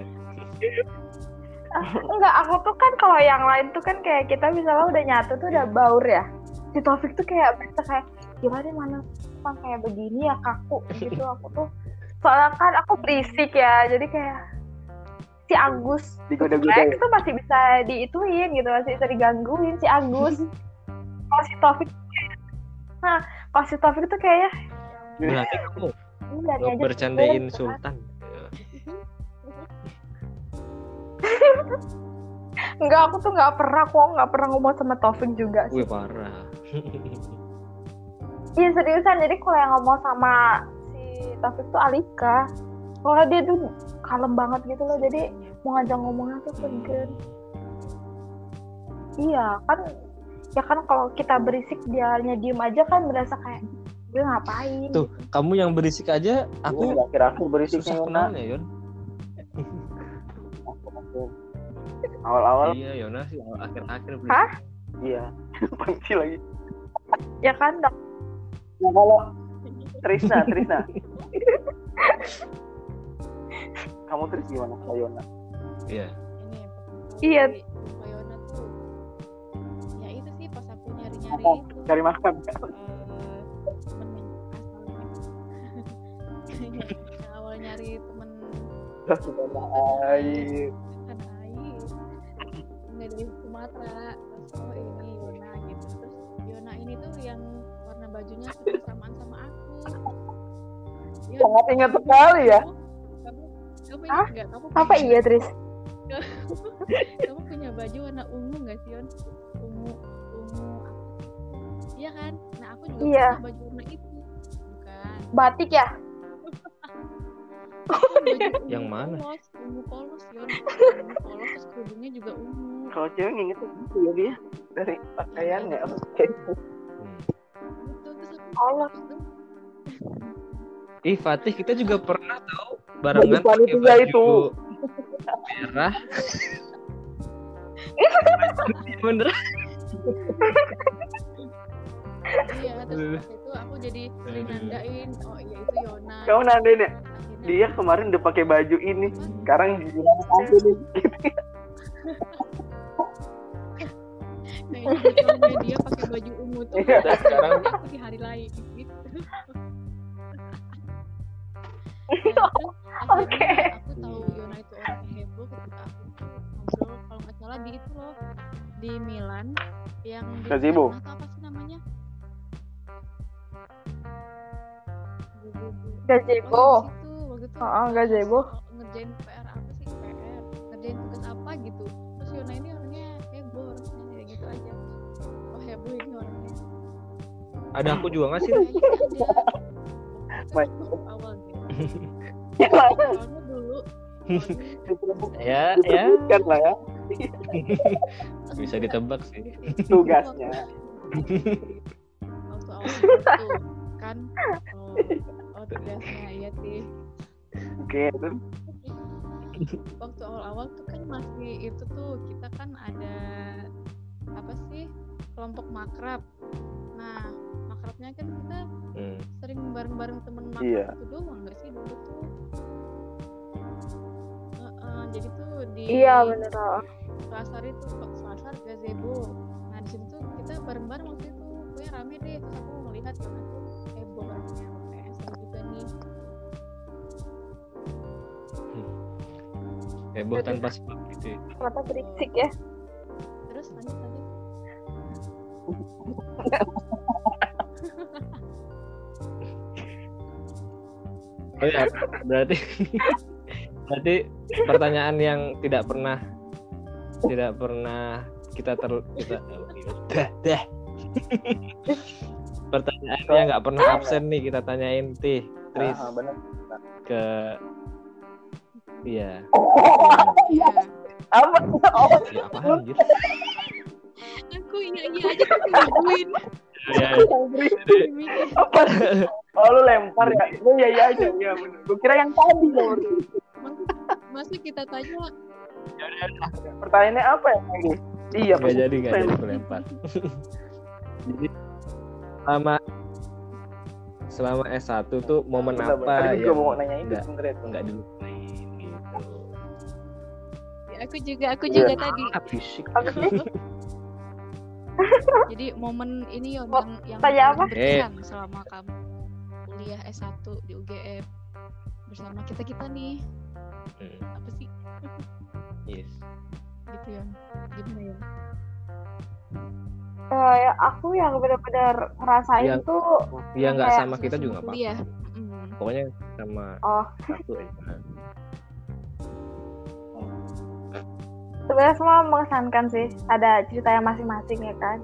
B: Enggak, aku tuh kan kalau yang lain tuh kan kayak kita misalnya udah nyatu tuh udah baur ya. Si Taufik tuh kayak berasa kayak gimana mana emang kayak begini ya kaku *laughs* gitu aku tuh. Soalnya kan aku berisik ya, jadi kayak si Agus Rex tuh masih bisa diituin gitu, masih bisa digangguin si Agus. *laughs* kalau si Taufik Nah, kalau si Taufik tuh kayaknya
A: berarti kamu
B: dari aja
A: bercandain Sultan *laughs*
B: Enggak, aku tuh nggak pernah kok nggak pernah ngomong sama Taufik juga sih.
A: wih parah
B: Iya seriusan, jadi kalau yang ngomong sama si Taufik tuh Alika. Soalnya dia tuh kalem banget gitu loh, jadi mau ngajak ngomongnya tuh segan. Iya kan, ya kan kalau kita berisik dianya diem aja kan berasa kayak gue ngapain.
A: Tuh. kamu yang berisik aja
C: aku
A: aku
C: akhir-akhir berisik
A: susah
C: Yona
A: kenal ya Yon *laughs*
C: awal-awal
A: iya Yona sih akhir-akhir berisik.
B: Hah?
C: iya *laughs* panci lagi
B: Ya kan, Dok?
C: Nah, kalau Trisna *laughs* Trisna. Kamu Tris gimana? Kalau Yona
A: iya.
D: Ini yang pertama.
B: Iya.
D: kali Mbak Yona tuh. Ya itu sih pas aku nyari-nyari
C: Apa?
D: itu.
C: cari makan
D: eh, temen. Yang *laughs* asalnya yang awal nyari temen.
C: Sudah air.
D: tanah air. Nggak dari Sumatera. Terus oh ini Yona gitu. Terus Yona ini tuh yang bajunya *laughs* sama samaan sama aku. Yon,
C: sangat ingat sekali ya.
D: Kamu kamu ingat nggak? Kamu
B: Apa iya, Tris? *laughs*
D: kamu punya baju warna ungu nggak sih Yon? Ungu ungu. Iya kan? Nah aku juga
B: Iya.
D: punya baju warna itu. Bukan.
B: Batik ya? *laughs*
A: Yang mana?
D: polos, ungu polos Yon. Ungu polos terus kerudungnya juga ungu.
C: Kalau cewek nginget gitu ya dia dari pakaiannya oke
A: Hmm.
D: Aku
B: Allah.
A: Ih Fatih kita juga pernah tahu barengan pakai baju
C: itu.
A: merah. Bener.
D: iya terus pas itu aku jadi nandain oh iya itu Yona
C: kamu nandain ya dia kemarin udah pakai baju ini sekarang gimana aja nih
D: ini *laughs* backgroundnya dia pakai baju ungu tuh
C: Iya.
A: Dan sekarang
D: aku di hari lain gitu *laughs* Nah,
B: Oke.
D: akhirnya aku tahu Yona itu orangnya heboh ketika aku ngobrol kalau nggak salah di itu loh di Milan yang di
C: Gazebo.
D: apa sih namanya
B: Gazebo.
D: Oh, di situ waktu itu
B: Oh, gazebo.
D: ngerjain PR oh heboh ini orangnya
A: Ada aku juga nggak sih?
D: awal gitu.
C: Ya,
D: dulu.
A: Ya, ya.
C: Disebutkan lah ya.
A: Bisa ditebak sih.
C: tugasnya.
D: Waktu awal itu kan. Oh, oh tugasnya iya sih.
C: Oke terus?
D: Waktu awal-awal tuh kan masih itu tuh kita kan ada apa sih kelompok makrab nah makrabnya kan kita
A: Hmm.
D: sering bareng-bareng temen makrab
C: Iya.
D: itu doang nggak sih dulu tuh Heeh, jadi tuh di
B: Iya bener tau.
D: Selasar itu kok Selasar gazebo nah di situ kita bareng-bareng waktu itu pokoknya rame deh terus aku melihat Yona tuh heboh kayak seru juga nih
A: Heboh tanpa *laughs* sebab gitu. ya.
B: Kenapa berisik ya?
D: terus lanjut
A: Oh ya, berarti berarti pertanyaan yang tidak pernah tidak pernah kita ter kita dah dah. pertanyaan yang nggak pernah absen nih kita tanyain tih Tris
C: Ah, bener.
A: ke iya
D: Iya.
C: Apa? Oh,
A: ya apa anjir
D: aku iya iya aja aku nungguin
A: ya,
D: mikir
C: apa? Oh lu lempar ya? Lu iya iya aja. Iya bener. Gue kira yang tadi loh.
D: masa kita tanya
C: Pertanyaannya apa ya tadi? Iya,
A: nggak jadi nggak jadi aku lempar jadi selama selama S1 tuh momen
C: Bentar, bentar.
A: apa
C: Tadi juga
A: yang
C: mau nanya itu
A: nggak
C: sebenarnya.
A: nggak dilupain gitu
D: Ya, aku juga aku
C: Iya.
D: juga tadi
A: ah fisik? *laughs*
D: jadi momen ini yo
B: Oh,
D: yang yang
B: tanya apa?
D: selama kamu kuliah S1 di UGM bersama kita kita nih.
A: Hmm,
D: apa sih? *laughs*
A: Yes.
D: Gitu ya. Gimana ya?
B: Eh, ya, aku yang benar-benar ngerasain
A: Yang-
B: tuh
A: ya nggak sama kita juga apa
D: kuliah. Mm.
A: pokoknya sama
B: oh.
A: satu aja *laughs*
B: sebenarnya semua mengesankan sih. Ada ceritanya masing-masing ya kan.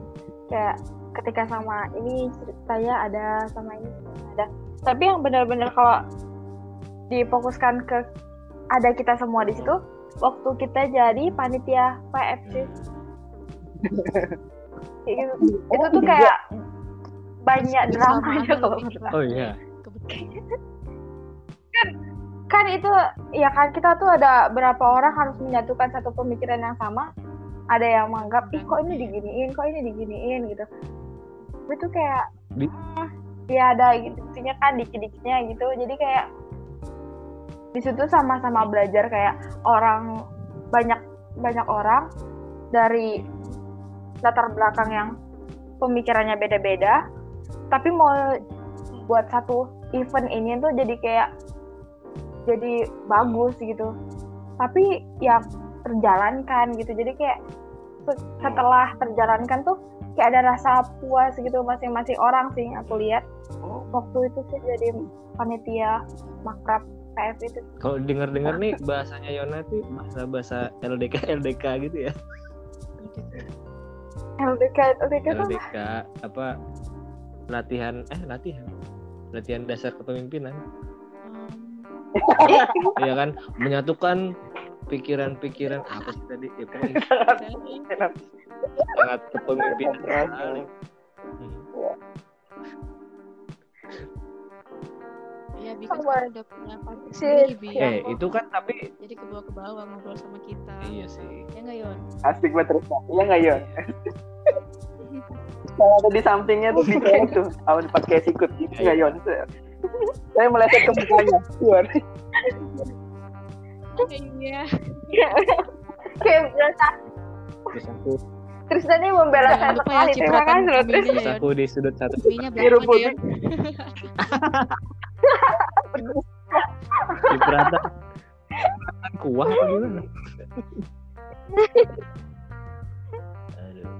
B: Kayak ketika sama ini ceritanya ada sama ini ada. Tapi yang benar-benar kalau difokuskan ke ada kita semua di situ waktu kita jadi panitia PFC *laughs* Kayak gitu. itu tuh kayak banyak dramanya
D: Kebersamaan
B: kalau aku.
A: oh iya.
D: Kebetulan
B: kan itu ya kan kita tuh ada berapa orang harus menyatukan satu pemikiran yang sama. Ada yang menganggap ih kok ini diginiin kok ini diginiin gitu. Itu kayak
A: Di-
B: "Hmm, ya ada gitu gitunya kan dikit-dikitnya gitu. Jadi kayak di situ sama-sama belajar kayak orang banyak banyak orang dari latar belakang yang pemikirannya beda-beda. Tapi mau buat satu event ini tuh jadi kayak jadi bagus gitu. Tapi ya terjalankan gitu. Jadi kayak se- setelah terjalankan tuh kayak ada rasa puas gitu masing-masing orang sih aku lihat.
C: Oh,
B: waktu itu sih jadi panitia makrab PF itu.
A: Kalau dengar-dengar nih bahasanya Yona tuh bahasa bahasa LDK LDK gitu ya?
B: LDK LDK
A: LDK apa? Latihan eh latihan. Latihan dasar kepemimpinan
D: Um,
A: ya kan menyatukan pikiran-pikiran apa sih tadi ya, pokoknya sangat kepemimpinan sekali.
D: Ya bisa udah punya sendiri.
B: Iya.
A: eh itu kan tapi
D: jadi ke bawah ke bawah ngobrol sama kita
A: iya sih
D: ya nggak Yon
C: asik banget terus. Iya nggak Yon? Kalau ada di sampingnya tuh bisa tuh. *laughs* Awal pakai sikut gitu nggak Yon? Saya meleset ke mukanya. Yon.
D: iya
B: kayak biasa
A: terus aku
B: Tristan ini membela saya
D: ya
B: sekali terima kasih loh
A: terus
D: ya
A: aku di sudut satu
C: Biru putih.
A: Cipratan cipratan kuah apa gimana Aduh.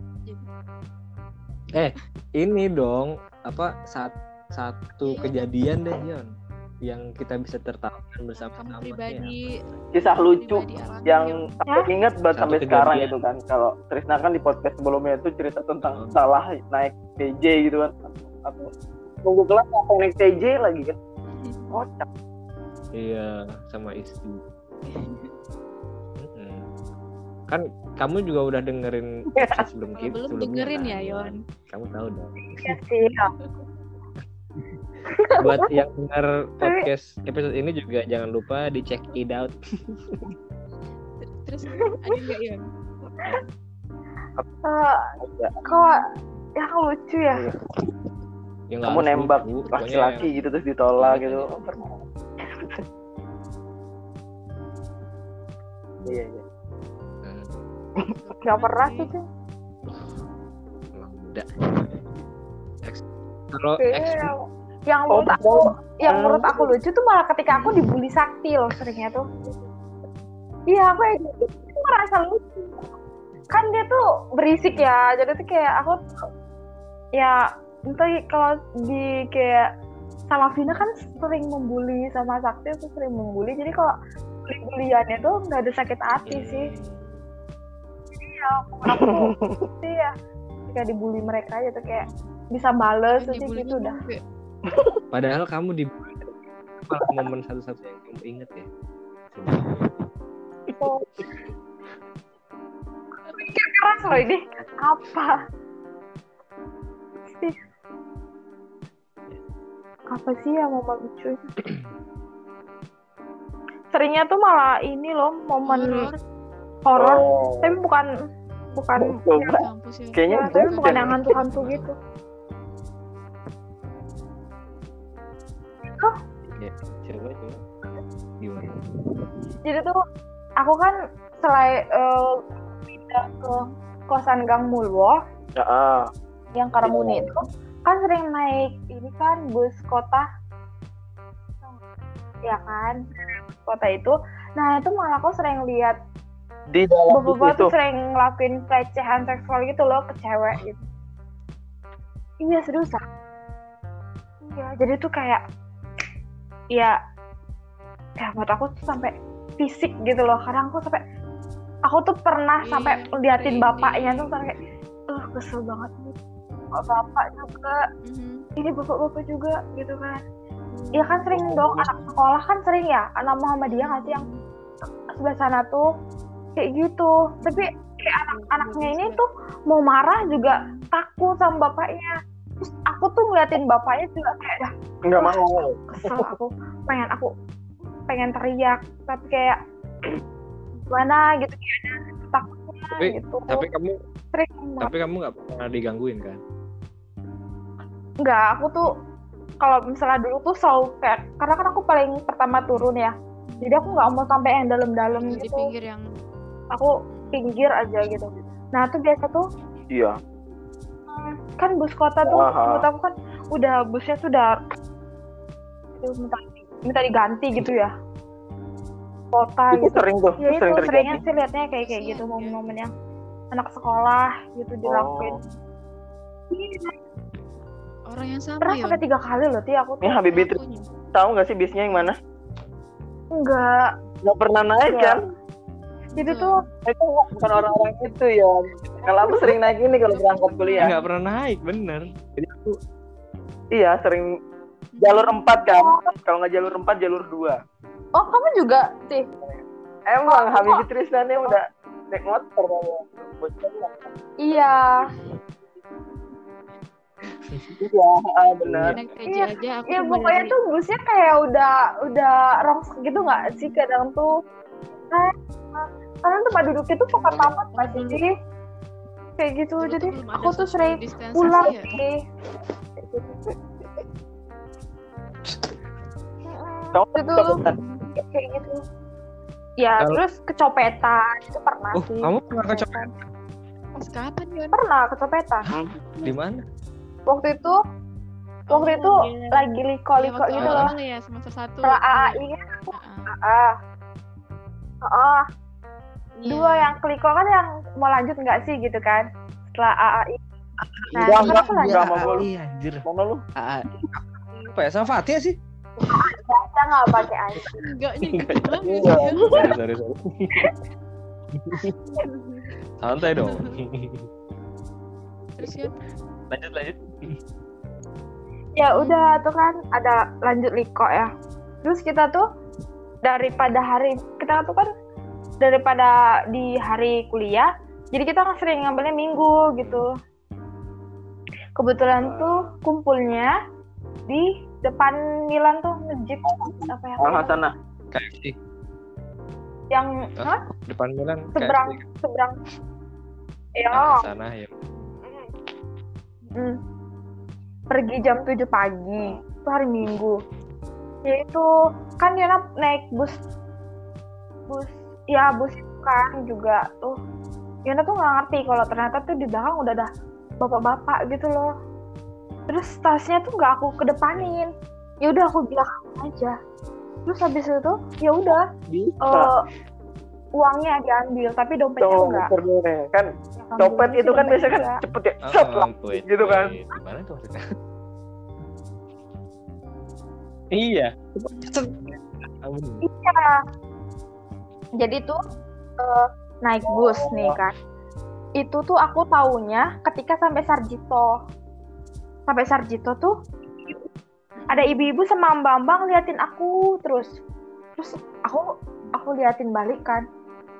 A: eh ini dong apa saat satu kejadian deh Yon yang kita bisa tertawakan
D: kamu
A: bersama-sama
D: pribadi
C: Kisah lucu
D: pribadi
C: yang aku ingat banget sampai
A: kejadian.
C: sekarang itu kan. Kalau Trisna kan di podcast sebelumnya itu cerita tentang
A: Oh.
C: salah naik TJ gitu kan. Atau tunggu kelas apa naik TJ lagi kan. *laughs* Kocak.
A: iya sama istri kan kamu juga udah dengerin *laughs* sebelum kita
D: belum dengerin
A: kan,
D: ya Yon
A: kamu tahu dong
B: ya sih *laughs*
A: buat yang dengar *laughs* podcast episode ini juga jangan lupa di check it out.
D: Terus ada nggak
B: Eh,
C: Ya,
B: kok yang lucu ya.
A: Ya, nggak
C: kamu nembak laki-laki gitu terus ditolak
A: Iya,
C: gitu.
A: Iya.
C: Oh, iya. Iya
A: yang-
B: nggak pernah sih
A: muda Ex- kalau
B: Kayaknya
A: ex
B: yang,
C: Oh,
B: menurut aku yang
C: Hmm.
B: menurut aku lucu tuh malah ketika aku dibully sakti loh seringnya tuh. Iya aku yang gitu. Itu merasa lucu. Kan dia tuh berisik ya jadi tuh kayak aku ya entah kalau di kayak sama Vina kan sering membuli sama Sakti tuh sering membuli. Jadi kalau bully-buliannya tuh nggak ada sakit hati sih. Aku tuh sih *laughs* ya ketika dibully mereka aja tuh kayak bisa bales aja
D: Dibully
B: gitu dah.
D: juga.
A: Padahal kamu di apa momen satu-satu yang kamu inget ya
B: Oh. Mikir keras loh ini apa sih apa sih yang momen lucu seringnya tuh malah ini loh momen
D: Horor.
C: Oh.
B: tapi bukan bukan.
D: Kampus ya.
C: Kayaknya
B: ya, tapi bukan yang hantu-hantu gitu
A: coba coba. Gimana?
B: Jadi tuh aku kan selain eh, pindah ke kosan Gang Mulwo.
C: Ya, ah.
B: yang Karamuni itu kan sering naik ini kan bus kota. Ya kan bus kota itu. Nah itu malah aku sering lihat
C: di dalam itu.
B: tuh sering ngelakuin pelecehan seksual gitu loh ke cewek gitu. Iya seriusan? Iya jadi tuh kayak ya ya buat aku tuh sampai fisik gitu loh. Kadang aku sampai aku tuh pernah
D: Iya,
B: sampai liatin
D: merinding.
B: bapaknya tuh sampai eh kesel banget nih Kok bapak juga
D: Mhm.
B: ini bapak-bapak juga gitu kan. Ya kan sering dong anak sekolah kan sering ya anak Muhammadiyah nggak sih yang sebelah sana tuh kayak gitu. Tapi kayak anak-anaknya ini tuh mau marah juga takut sama bapaknya aku tuh ngeliatin bapaknya juga kayak dah
C: nggak mau.
B: kesel aku. Pengen aku pengen teriak tapi kayak gimana? Gitu kayak ada takutnya
A: Tapi-
B: gitu.
A: tapi kamu
B: sering
A: tapi kamu nggak pernah digangguin kan?
B: Enggak, aku tuh kalau misalnya dulu tuh selalu kayak karena kan aku paling pertama turun ya. Jadi aku nggak mau sampai yang dalam-dalam
D: di
B: gitu.
D: pinggir yang
B: Aku pinggir aja gitu. Nah, tuh biasa tuh
C: iya
B: kan bus kota tuh
C: Aha.
B: menurut aku kan udah busnya tuh udah itu minta, minta diganti gitu ya. Kota
C: itu
B: gitu.
C: sering tuh
B: Ya itu
C: sering
B: seringnya
C: terjadi
B: sih liatnya kayak kayak gitu
D: ya.
B: momen-momen yang anak sekolah gitu dilakuin.
C: Oh.
D: orang yang sama
B: Pernah
D: ya.
B: sampai tiga kali loh, Ti aku tuh.
C: ini Habibie tahu nggak sih bisnya yang mana
B: Enggak.
C: nggak pernah naik
B: Iya.
C: kan
B: Jadi tuh
C: itu bukan orang-orang itu ya kalau aku sering naik ini kalau berangkat kuliah.
A: Nggak pernah naik bener. Jadi aku
C: iya sering jalur empat kan. Kalau nggak jalur empat jalur dua.
B: Oh, kamu juga, Ti?
C: emang
B: Oh,
C: Habibie Tristan udah naik motor bocor lah.
B: Iya.
C: iya ah, benar
B: Iya,
D: aja aku
B: Ya pokoknya tuh busnya kayak udah udah rongsok gitu nggak sih kadang tuh. Nah, karena tempat duduknya tuh pakai papat nggak sih? Kayak gitu. Jadi aku tuh sering pulang
D: ya.
B: sih. Gitu. Itu
C: kecopetan
B: kayak gitu. Ya,
A: Kalau-
B: terus kecopetan itu pernah
A: oh
B: sih.
A: kamu pernah kecopetan
D: pas kapan Yon?
B: Pernah kecopetan.
A: di mana
B: Waktu itu waktu
D: Oh,
B: itu
D: iya.
B: lagi
D: Iya,
B: liko-liko
D: waktu
B: gitu loh.
D: ya semester satu
B: Setelah AAI kan
D: Ah,
B: ah. Oh,
D: iya.
B: dua yang kliko kan yang mau lanjut nggak sih gitu kan? Setelah AAI nah
C: Enggak,
B: kan
C: enggak,
B: aku lanjut.
C: mau gue
A: iya anjir.
C: Mana lu?
A: Apa ya sama Fatia sih?
B: Kita nggak pakai AI
D: enggak nih
A: Enggak.
C: Iya.
A: sorry sorry santai dong.
D: Terus Yon
A: lanjut lanjut.
B: Ya udah tuh kan ada lanjut liko ya. Terus kita tuh daripada hari kita tuh kan daripada di hari kuliah jadi kita kan sering ngambilnya minggu gitu kebetulan tuh kumpulnya di depan Milan tuh ngejip apa ya
C: ah sana
A: KFC
B: yang
A: Hah?
B: Hah?
A: depan Milan
B: seberang
A: KFC.
B: seberang Iya.
A: Nah, sana ya.
B: Hmm. Pergi jam 7 pagi. Itu hari Minggu. Ya itu kan Yona naik bus bus ya bus itu kan juga tuh Yona tuh nggak ngerti kalau ternyata tuh di belakang udah ada bapak-bapak gitu loh. Terus tasnya tuh nggak aku kedepanin. Ya udah aku belakang aja. Terus habis itu ya udah eh, uangnya diambil tapi dompetnya
C: tuh
B: enggak.
C: sebenarnya kan copet
B: ambilnya
C: itu kan biasanya kan cepet ya
A: Ah,
C: gitu kan.
A: Gimana tuh? Iya.
B: Iya. Jadi tuh eh, naik bus nih kan. Itu tuh aku taunya ketika sampai Sarjito. Sampai Sarjito tuh ada ibu-ibu sama mbak-mbak liatin aku terus. Terus aku aku liatin balik kan.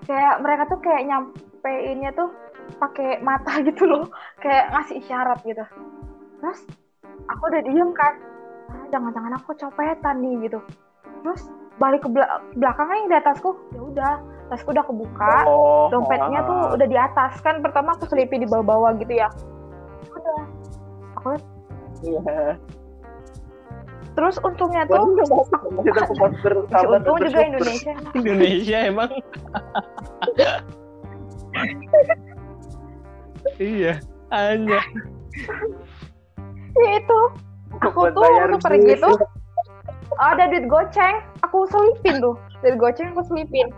B: Kayak mereka tuh kayak nyampeinnya tuh pakai mata *laughs* gitu loh. Kayak ngasih isyarat gitu. Terus aku udah diem kan. "Ah, Jangan-jangan aku copetan nih gitu. Terus balik ke bela- belakangnya yang di atasku ya udah tasku udah kebuka
C: oh
B: dompetnya tuh
C: ah.
B: udah di atas kan pertama aku selipin di bawah-bawah gitu ya udah aku
C: Iya.
B: terus untungnya tuh
C: bersahabat
B: untung juga. Indonesia *laughs*
A: Indonesia emang. *laughs* iya. Hanya.
B: ya itu aku tuh waktu pergi tuh ada duit goceng aku selipin tuh. Duit goceng aku selipin.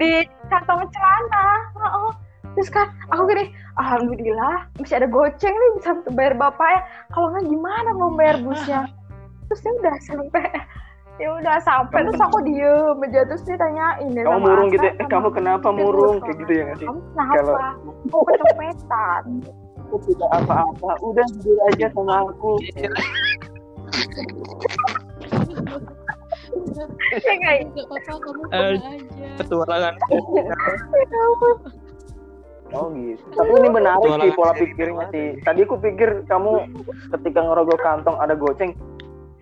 B: Di kantong celana. Oh. terus kan aku gini alhamdulillah masih ada goceng nih bisa bayar bapaknya kalau nggak gimana mau bayar busnya? Terus ya udah sampai ya udah sampai. Terus aku diem aja. Terus dia tanyain ya
C: kamu murung gitu ya? kamu kenapa murung? kayak gitu ya nggak sih?
B: Kamu kenapa?
C: Kalau-
B: aku kecopetan
C: aku tidak apa-apa udah jujur aja sama aku
B: ya
D: apa-apa kamu
A: Eh,
D: aja.
A: Petualangan.
C: Oh gitu. Tapi ini menarik sih pola pikirnya sih. Tadi aku pikir kamu ketika ngerogoh kantong ada goceng,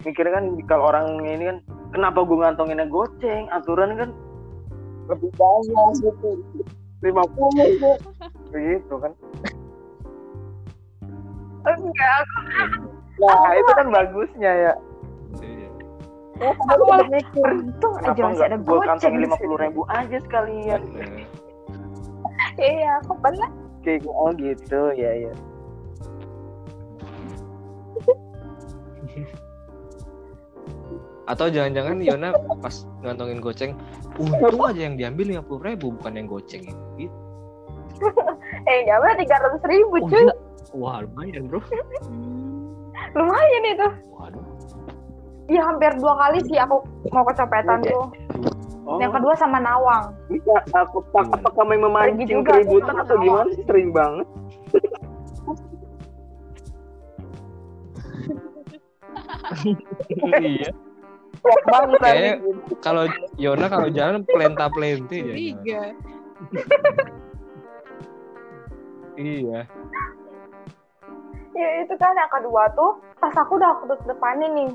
C: mikirnya kan kalau orang ini kan kenapa gue ngantonginnya goceng? Aturan kan lebih banyak gitu. lima puluh begitu
B: enggak
C: Nah itu kan bagusnya ya.
A: Iya.
B: aku malah mikir untung aja masih ada
C: gue
B: di
C: lima puluh ribu aja sekalian? *laughs*
B: iya aku pernah
C: Kayak oh gitu ya ya. *laughs*
A: Atau jangan-jangan Yona pas ngantongin goceng, untung aja yang diambil lima puluh ribu bukan yang goceng gitu. *laughs*
B: eh nggak berapa tiga ratus ribu
A: Oh,
B: cuy.
A: Wah lumayan bro.
D: Hmm. *laughs*
B: lumayan itu
A: Waduh.
B: Iya hampir dua kali sih aku mau kecopetan tuh.
C: Oh,
B: Yang kedua sama Nawang.
C: bisa aku
A: Gimana?
C: apa kamu yang memancing keributan atau
B: Nawang.
C: gimana sih sering banget? *laughs*
A: iya.
C: Bangsa
A: Kayaknya kalau Yona kalau jalan pelenta pelente ya.
D: Tiga.
A: Iya.
B: Ya itu kan yang kedua tuh tas aku udah aku tutup depanin nih.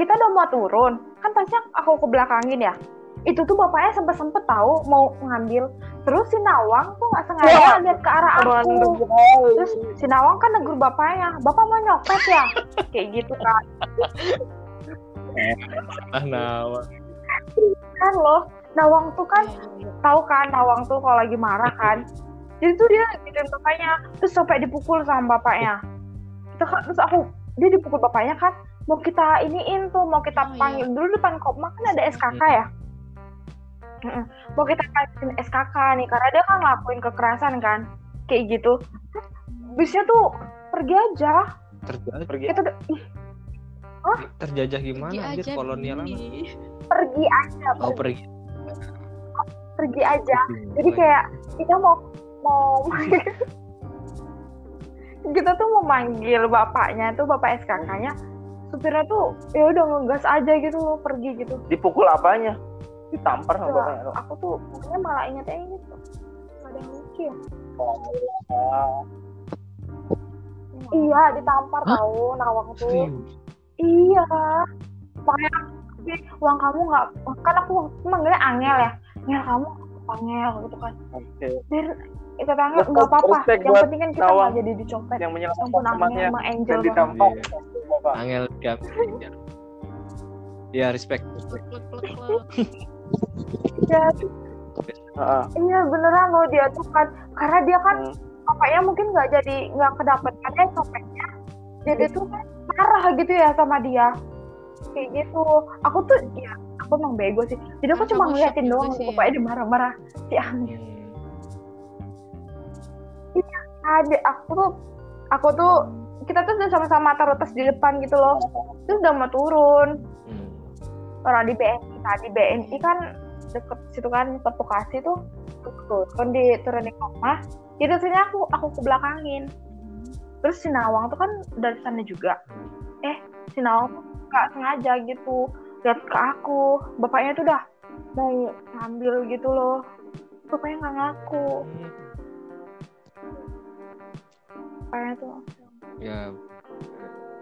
B: Kita udah mau turun, kan tasnya aku ke belakangin ya. Itu tuh bapaknya sempet-sempet tahu mau ngambil. Terus si Nawang tuh nggak sengaja
C: Wah,
B: lihat ke arah aku. Terus si Nawang kan negur bapaknya, bapak mau nyopet ya? *laughs* Kayak gitu kan. *laughs*
A: Ah nawa.
B: Kan loh, Nawang tuh kan tahu kan Nawang tuh kalau lagi marah kan jadi tuh dia gituin bapaknya terus sampai dipukul sama bapaknya. Itu kan terus aku dia dipukul bapaknya kan mau kita iniin tuh mau kita
D: Oh, iya.
B: panggil dulu depan kopma kan ada SKK ya? Mm-mm. mau kita panggilin SKK nih karena dia kan ngelakuin kekerasan kan kayak gitu. Bisnya tuh pergi aja.
A: Terjajah,
C: Pergi.
B: udah- ih,
A: terjajah
D: Pergi
A: gimana anjir
D: aja,
A: kolonial
B: pergi aja
A: Oh
B: pergi,
A: pergi.
B: pergi aja. Jadi kayak kita mau mau *laughs* kita tuh mau manggil bapaknya tuh bapak SKK-nya supirnya tuh ya udah ngegas aja gitu loh pergi gitu
C: Dipukul apanya? Ditampar sama bapaknya. lo.
B: aku tuh pokoknya malah ingetnya ini tuh Gak ada yang lucu ya iya ditampar
A: Hah?
B: tahu nawang tuh
A: Serius?
B: iya makanya "Ih, uang kamu nggak kan aku manggilnya Angel ya Angel kamu angel gitu kan
C: Oke.
B: biar ikut angel
C: Respect-
B: nggak apa-apa
C: respect
B: yang penting kan kita nggak jadi dicopet
C: Yang menyelamatkan temannya
B: sama angel
C: dan
B: banget
C: ditampak.
A: Iya.
C: Bapak.
A: Angel dia ya respect
B: ya
C: Heeh.
B: iya beneran loh dia tuh kan karena dia kan
C: Hmm.
B: bapaknya mungkin nggak jadi nggak kedapetannya copetnya jadi tuh kan marah gitu ya sama dia kayak gitu aku tuh ya aku emang bego sih jadi aku
D: Kan
B: cuma ngeliatin
D: shock
B: doang
D: sih ya.
B: bapaknya dimarah-marah si Angel
A: Hmm.
B: Ada aku tuh aku tuh kita tuh udah sama-sama taruh tas di depan gitu loh. Terus udah mau turun.
A: Hmm.
B: orang di BNI tadi BNI kan deket situ kan deket Bekasi tuh. Turun di turun di rumah. Jadi terusnya aku aku ke belakangin terus si Nawang tuh kan dari sana juga. Eh si Nawang tuh nggak sengaja gitu. Lihat ke aku. Bapaknya tuh udah mau ngambil gitu loh. Bapaknya nggak ngaku bapaknya tuh.
A: Ya.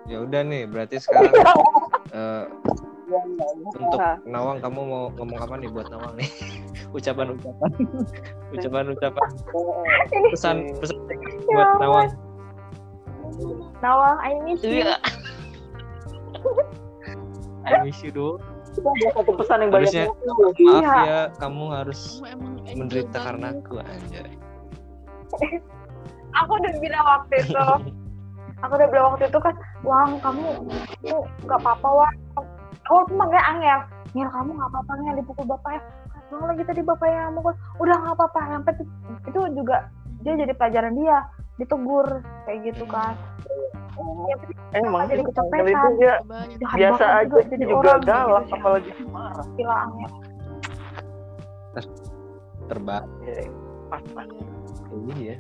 A: Ya udah nih berarti sekarang *laughs* eh, untuk Nawang kamu mau ngomong apa nih buat Nawang nih? *laughs* Ucapan ucapan. *laughs* Ucapan ucapan. Pesan pesan buat Nawang.
B: Nawang I miss you.
A: Iya. I miss you do
C: Ada satu pesan yang banyak
A: Harusnya-
C: banget.
A: maaf
B: Iya.
A: ya kamu harus
D: kamu
A: menderita karena aku anjay
B: aku udah bilang waktu itu. *laughs* Aku udah bilang waktu itu kan Wang kamu kamu nggak apa-apa Wang. Aku tuh manggil Angel Angel kamu nggak apa-apa Angel dipukul bapaknya. Bang lagi tadi bapaknya mukul? Udah nggak apa-apa. Yang penting itu juga dia jadi pelajaran dia ditegur kayak gitu kan. Yang penting
C: Emang
B: jadi kecopetan.
C: Angel itu dia biasa aja
B: juga
C: jadi juga
B: orang
C: galak
B: gitu,
C: apalagi marah.
B: gila Angel.
A: Terbang
C: Ya, pas pas.
A: iya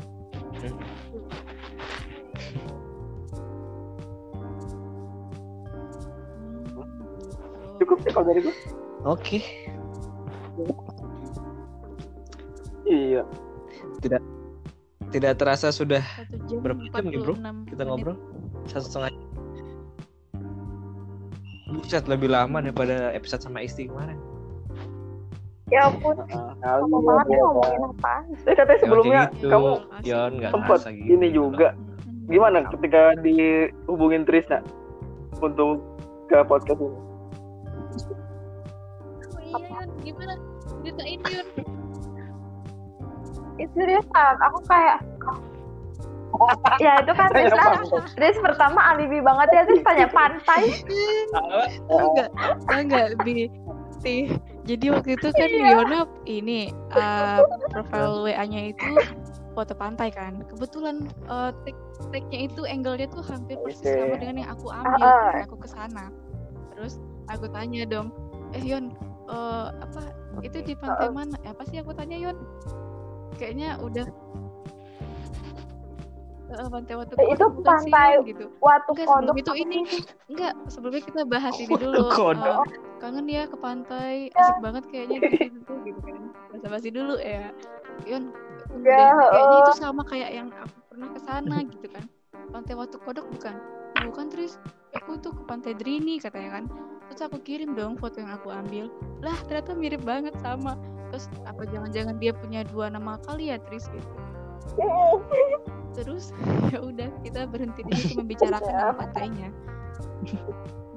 C: Cukup sih kalau dari gue.
A: oke
C: Iya.
A: tidak terasa sudah
D: jam
A: Berapa jam nih, bro?
D: 46
A: kita
D: menit.
A: ngobrol satu setengah jam. Buset lebih lama daripada episode sama istri kemarin.
B: Ya ampun.
C: Heeh,
B: lama
C: kali
B: banget
C: ya,
B: nih ngomongin apaan
C: Saya katanya sebelumnya
A: gitu.
C: kamu
A: Yon
C: sempat
A: ngerasa gitu.
C: ini juga. Gimana ketika dihubungin Trisna untuk ke podcast ini?
D: Oh iya gimana? Ceritain Yun.
B: Itu serius kan aku kayak *laughs* ya itu kan
C: pantai.
B: Tris pertama alibi banget ya. Tris tanya pantai?
D: Tahu nggak tahu nggak bi. Ti. Jadi waktu itu kan
B: Iya.
D: Yona ini uh, profil WA-nya itu foto pantai kan kebetulan uh, tag tagnya itu angle-nya tuh hampir persis
C: Oke.
D: sama dengan yang aku ambil
B: ah.
D: pas aku ke sana terus aku tanya dong eh Yon uh, apa itu di pantai mana Eh, apa sih aku tanya Yon kayaknya udah Eh, pantai Watu
B: itu
D: Kodok bukan sih,
B: pantai
D: Yon? gitu.
B: Waktu
D: Enggak,
B: kodok
D: itu ini enggak sebelumnya kita bahas ini dulu
A: Kodok.
D: eh, kangen ya ke pantai asik banget kayaknya gitu gitu, gitu kan. Bahasa basi dulu ya. Yon dan
B: Ya,
D: kayaknya itu sama kayak yang aku pernah ke sana gitu kan. Pantai Watu Kodok bukan? Bukan Tris. Aku tuh ke pantai Drini katanya kan. Terus aku kirim dong foto yang aku ambil. Lah ternyata mirip banget sama. Terus apa jangan-jangan dia punya dua nama kali ya Tris gitu terus *laughs* ya udah kita berhenti di situ membicarakan nama pantainya. *laughs*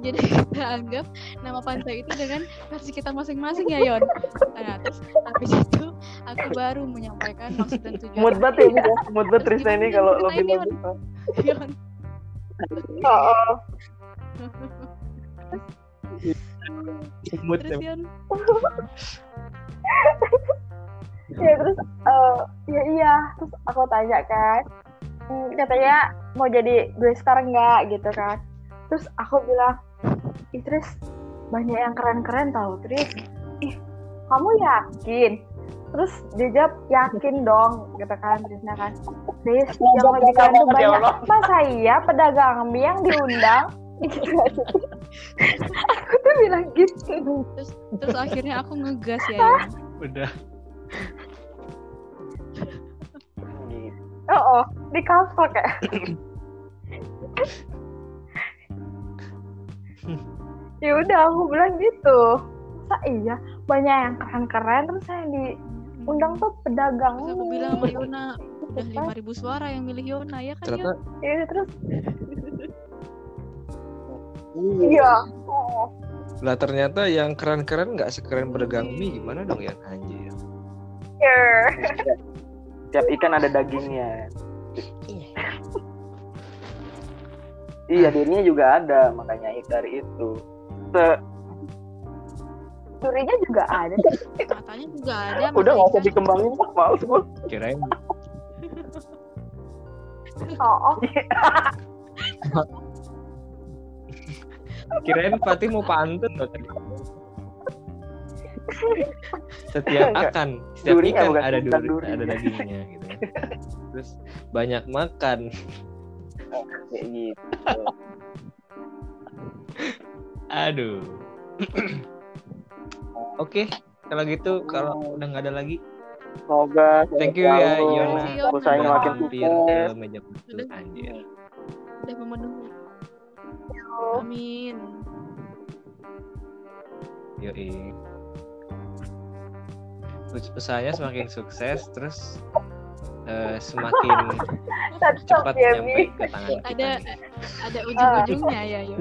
D: Jadi kita anggap nama pantai itu dengan versi kita masing-masing ya Yon. Nah terus habis itu aku baru menyampaikan maksud dan tujuan.
C: Mood banget ya, ya. mood banget Trisna ini kalau bilang
D: Yon? Yon. *laughs*
B: Oh,
A: Mood
D: terus Yon
B: ya terus eh, ya iya. Terus aku tanya kan "Hmm, katanya mau jadi gue star nggak? Gitu kan. Terus aku bilang ih Tris banyak yang keren-keren tau Tris. Ih kamu yakin? Terus dia jawab yakin dong gitu kan Trisna kan. Tris yang keren tuh
C: Ya
B: banyak. Masa iya pedagang mie yang diundang? *laughs* Gitu. Aku tuh bilang gitu.
D: Terus terus akhirnya aku ngegas ya. Yon
A: udah
B: oh, oh di kaos *laughs* kayak ya udah aku bilang gitu. Masa iya? Banyak yang keren-keren terus saya di undang tuh pedagang
D: Terus aku bilang sama Yona udah 5000 suara yang milih Yona ya kan
A: ternyata?
B: Iya, terus. Iya. Oh.
A: lah ternyata yang keren-keren nggak sekeren bergang mie gimana dong ya anjir.
B: Iya.
C: Tiap ikan ada dagingnya. iya, dirinya juga ada, makanya dari itu. Se-
B: durinya juga ada
D: matanya juga ada
C: udah nggak usah
D: ikan.
C: dikembangin, males gue.
A: kirain
B: oh, oh.
A: kirain Fatih mau pantun loh tadi. *laughs* setiap
C: Enggak.
A: akan setiap
C: Durinya
A: ikan ada duri,
C: duri.
A: ada dagingnya gitu terus banyak makan
C: Kayak *laughs* gitu.
A: aduh oke kalau gitu kalau udah nggak ada lagi
C: Semoga
A: Thank you ya, Yona.
C: Usahanya
A: udah
C: makin sukses.
A: ke meja
D: Udah.
A: anjir
D: udah memenuhi amin
A: yoi usahanya semakin sukses terus eh, semakin *laughs* cepat
B: ya
A: nyampe ke tangan kita
D: ada
A: nih.
D: ada ujung-ujungnya ya
A: Iya.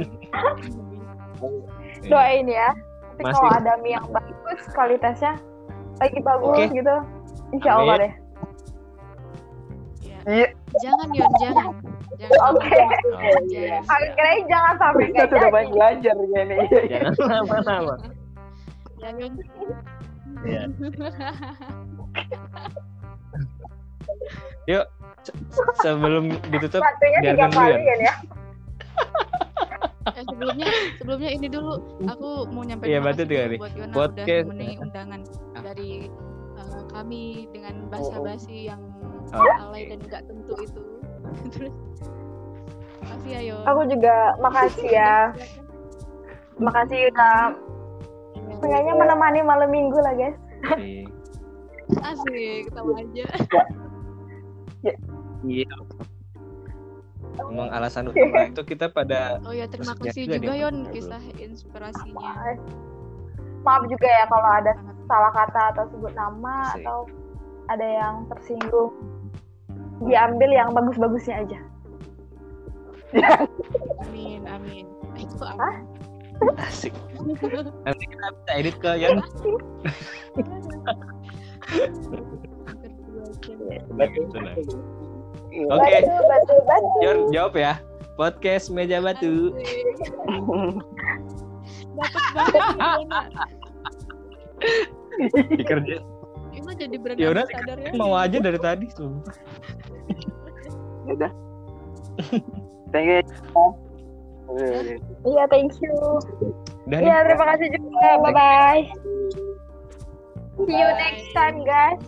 A: *laughs*
B: doain ya Nanti
A: Masih-
B: kalau ada mie yang bagus kualitasnya lagi bagus
A: Oke.
B: gitu insya Allah
A: Amin.
B: deh
D: Ya.
C: Iya.
D: jangan Yon jangan jangan
B: Oke.
A: Oh,
D: Jangan.
B: aku kirain jangan sampai
C: Kita
B: nggak
C: sudah banyak belajar kayaknya.
A: jangan lama-lama
D: Ya.
A: Iya. *laughs* yuk se- sebelum ditutup biar
B: tiga
A: dulu
B: kali
A: ya.
B: ya
D: Eh, sebelumnya sebelumnya ini dulu aku mau nyampe
A: Iya, kali.
D: buat Yona
A: Podcast.
D: udah memenuhi undangan
A: Ah.
D: dari eh, kami dengan basa-basi yang
A: Oke.
D: alay dan nggak tentu itu *laughs* terus makasih ya Yon
B: aku juga makasih ya *laughs* makasih udah Seenggaknya menemani malam minggu lah guys.
D: Asik. Ketawa aja.
A: Iya. Emang alasan utama itu kita pada
D: oh ya terima kasih
A: juga
D: juga Yon kisah inspirasinya.
B: Maaf juga ya kalau ada salah kata atau sebut nama
A: Asik.
B: atau ada yang tersinggung. Diambil yang bagus-bagusnya aja.
D: Amin amin. Eh, kok
B: Hah?
A: Asik. Nanti kita bisa edit ke Yan.
D: Berdua aja.
A: Gitu. Oke,
B: batu batu batu
A: jawab ya. Podcast meja batu.
D: Dapat banget.
A: Dikerja.
D: Yona jadi brand
A: Ya udah,
D: ambassador ya.
A: Mau aja dari tadi sumpah.
C: Udah. Thank you.
B: Iya thank you. Iya terima kasih juga. Bye bye see you next time guys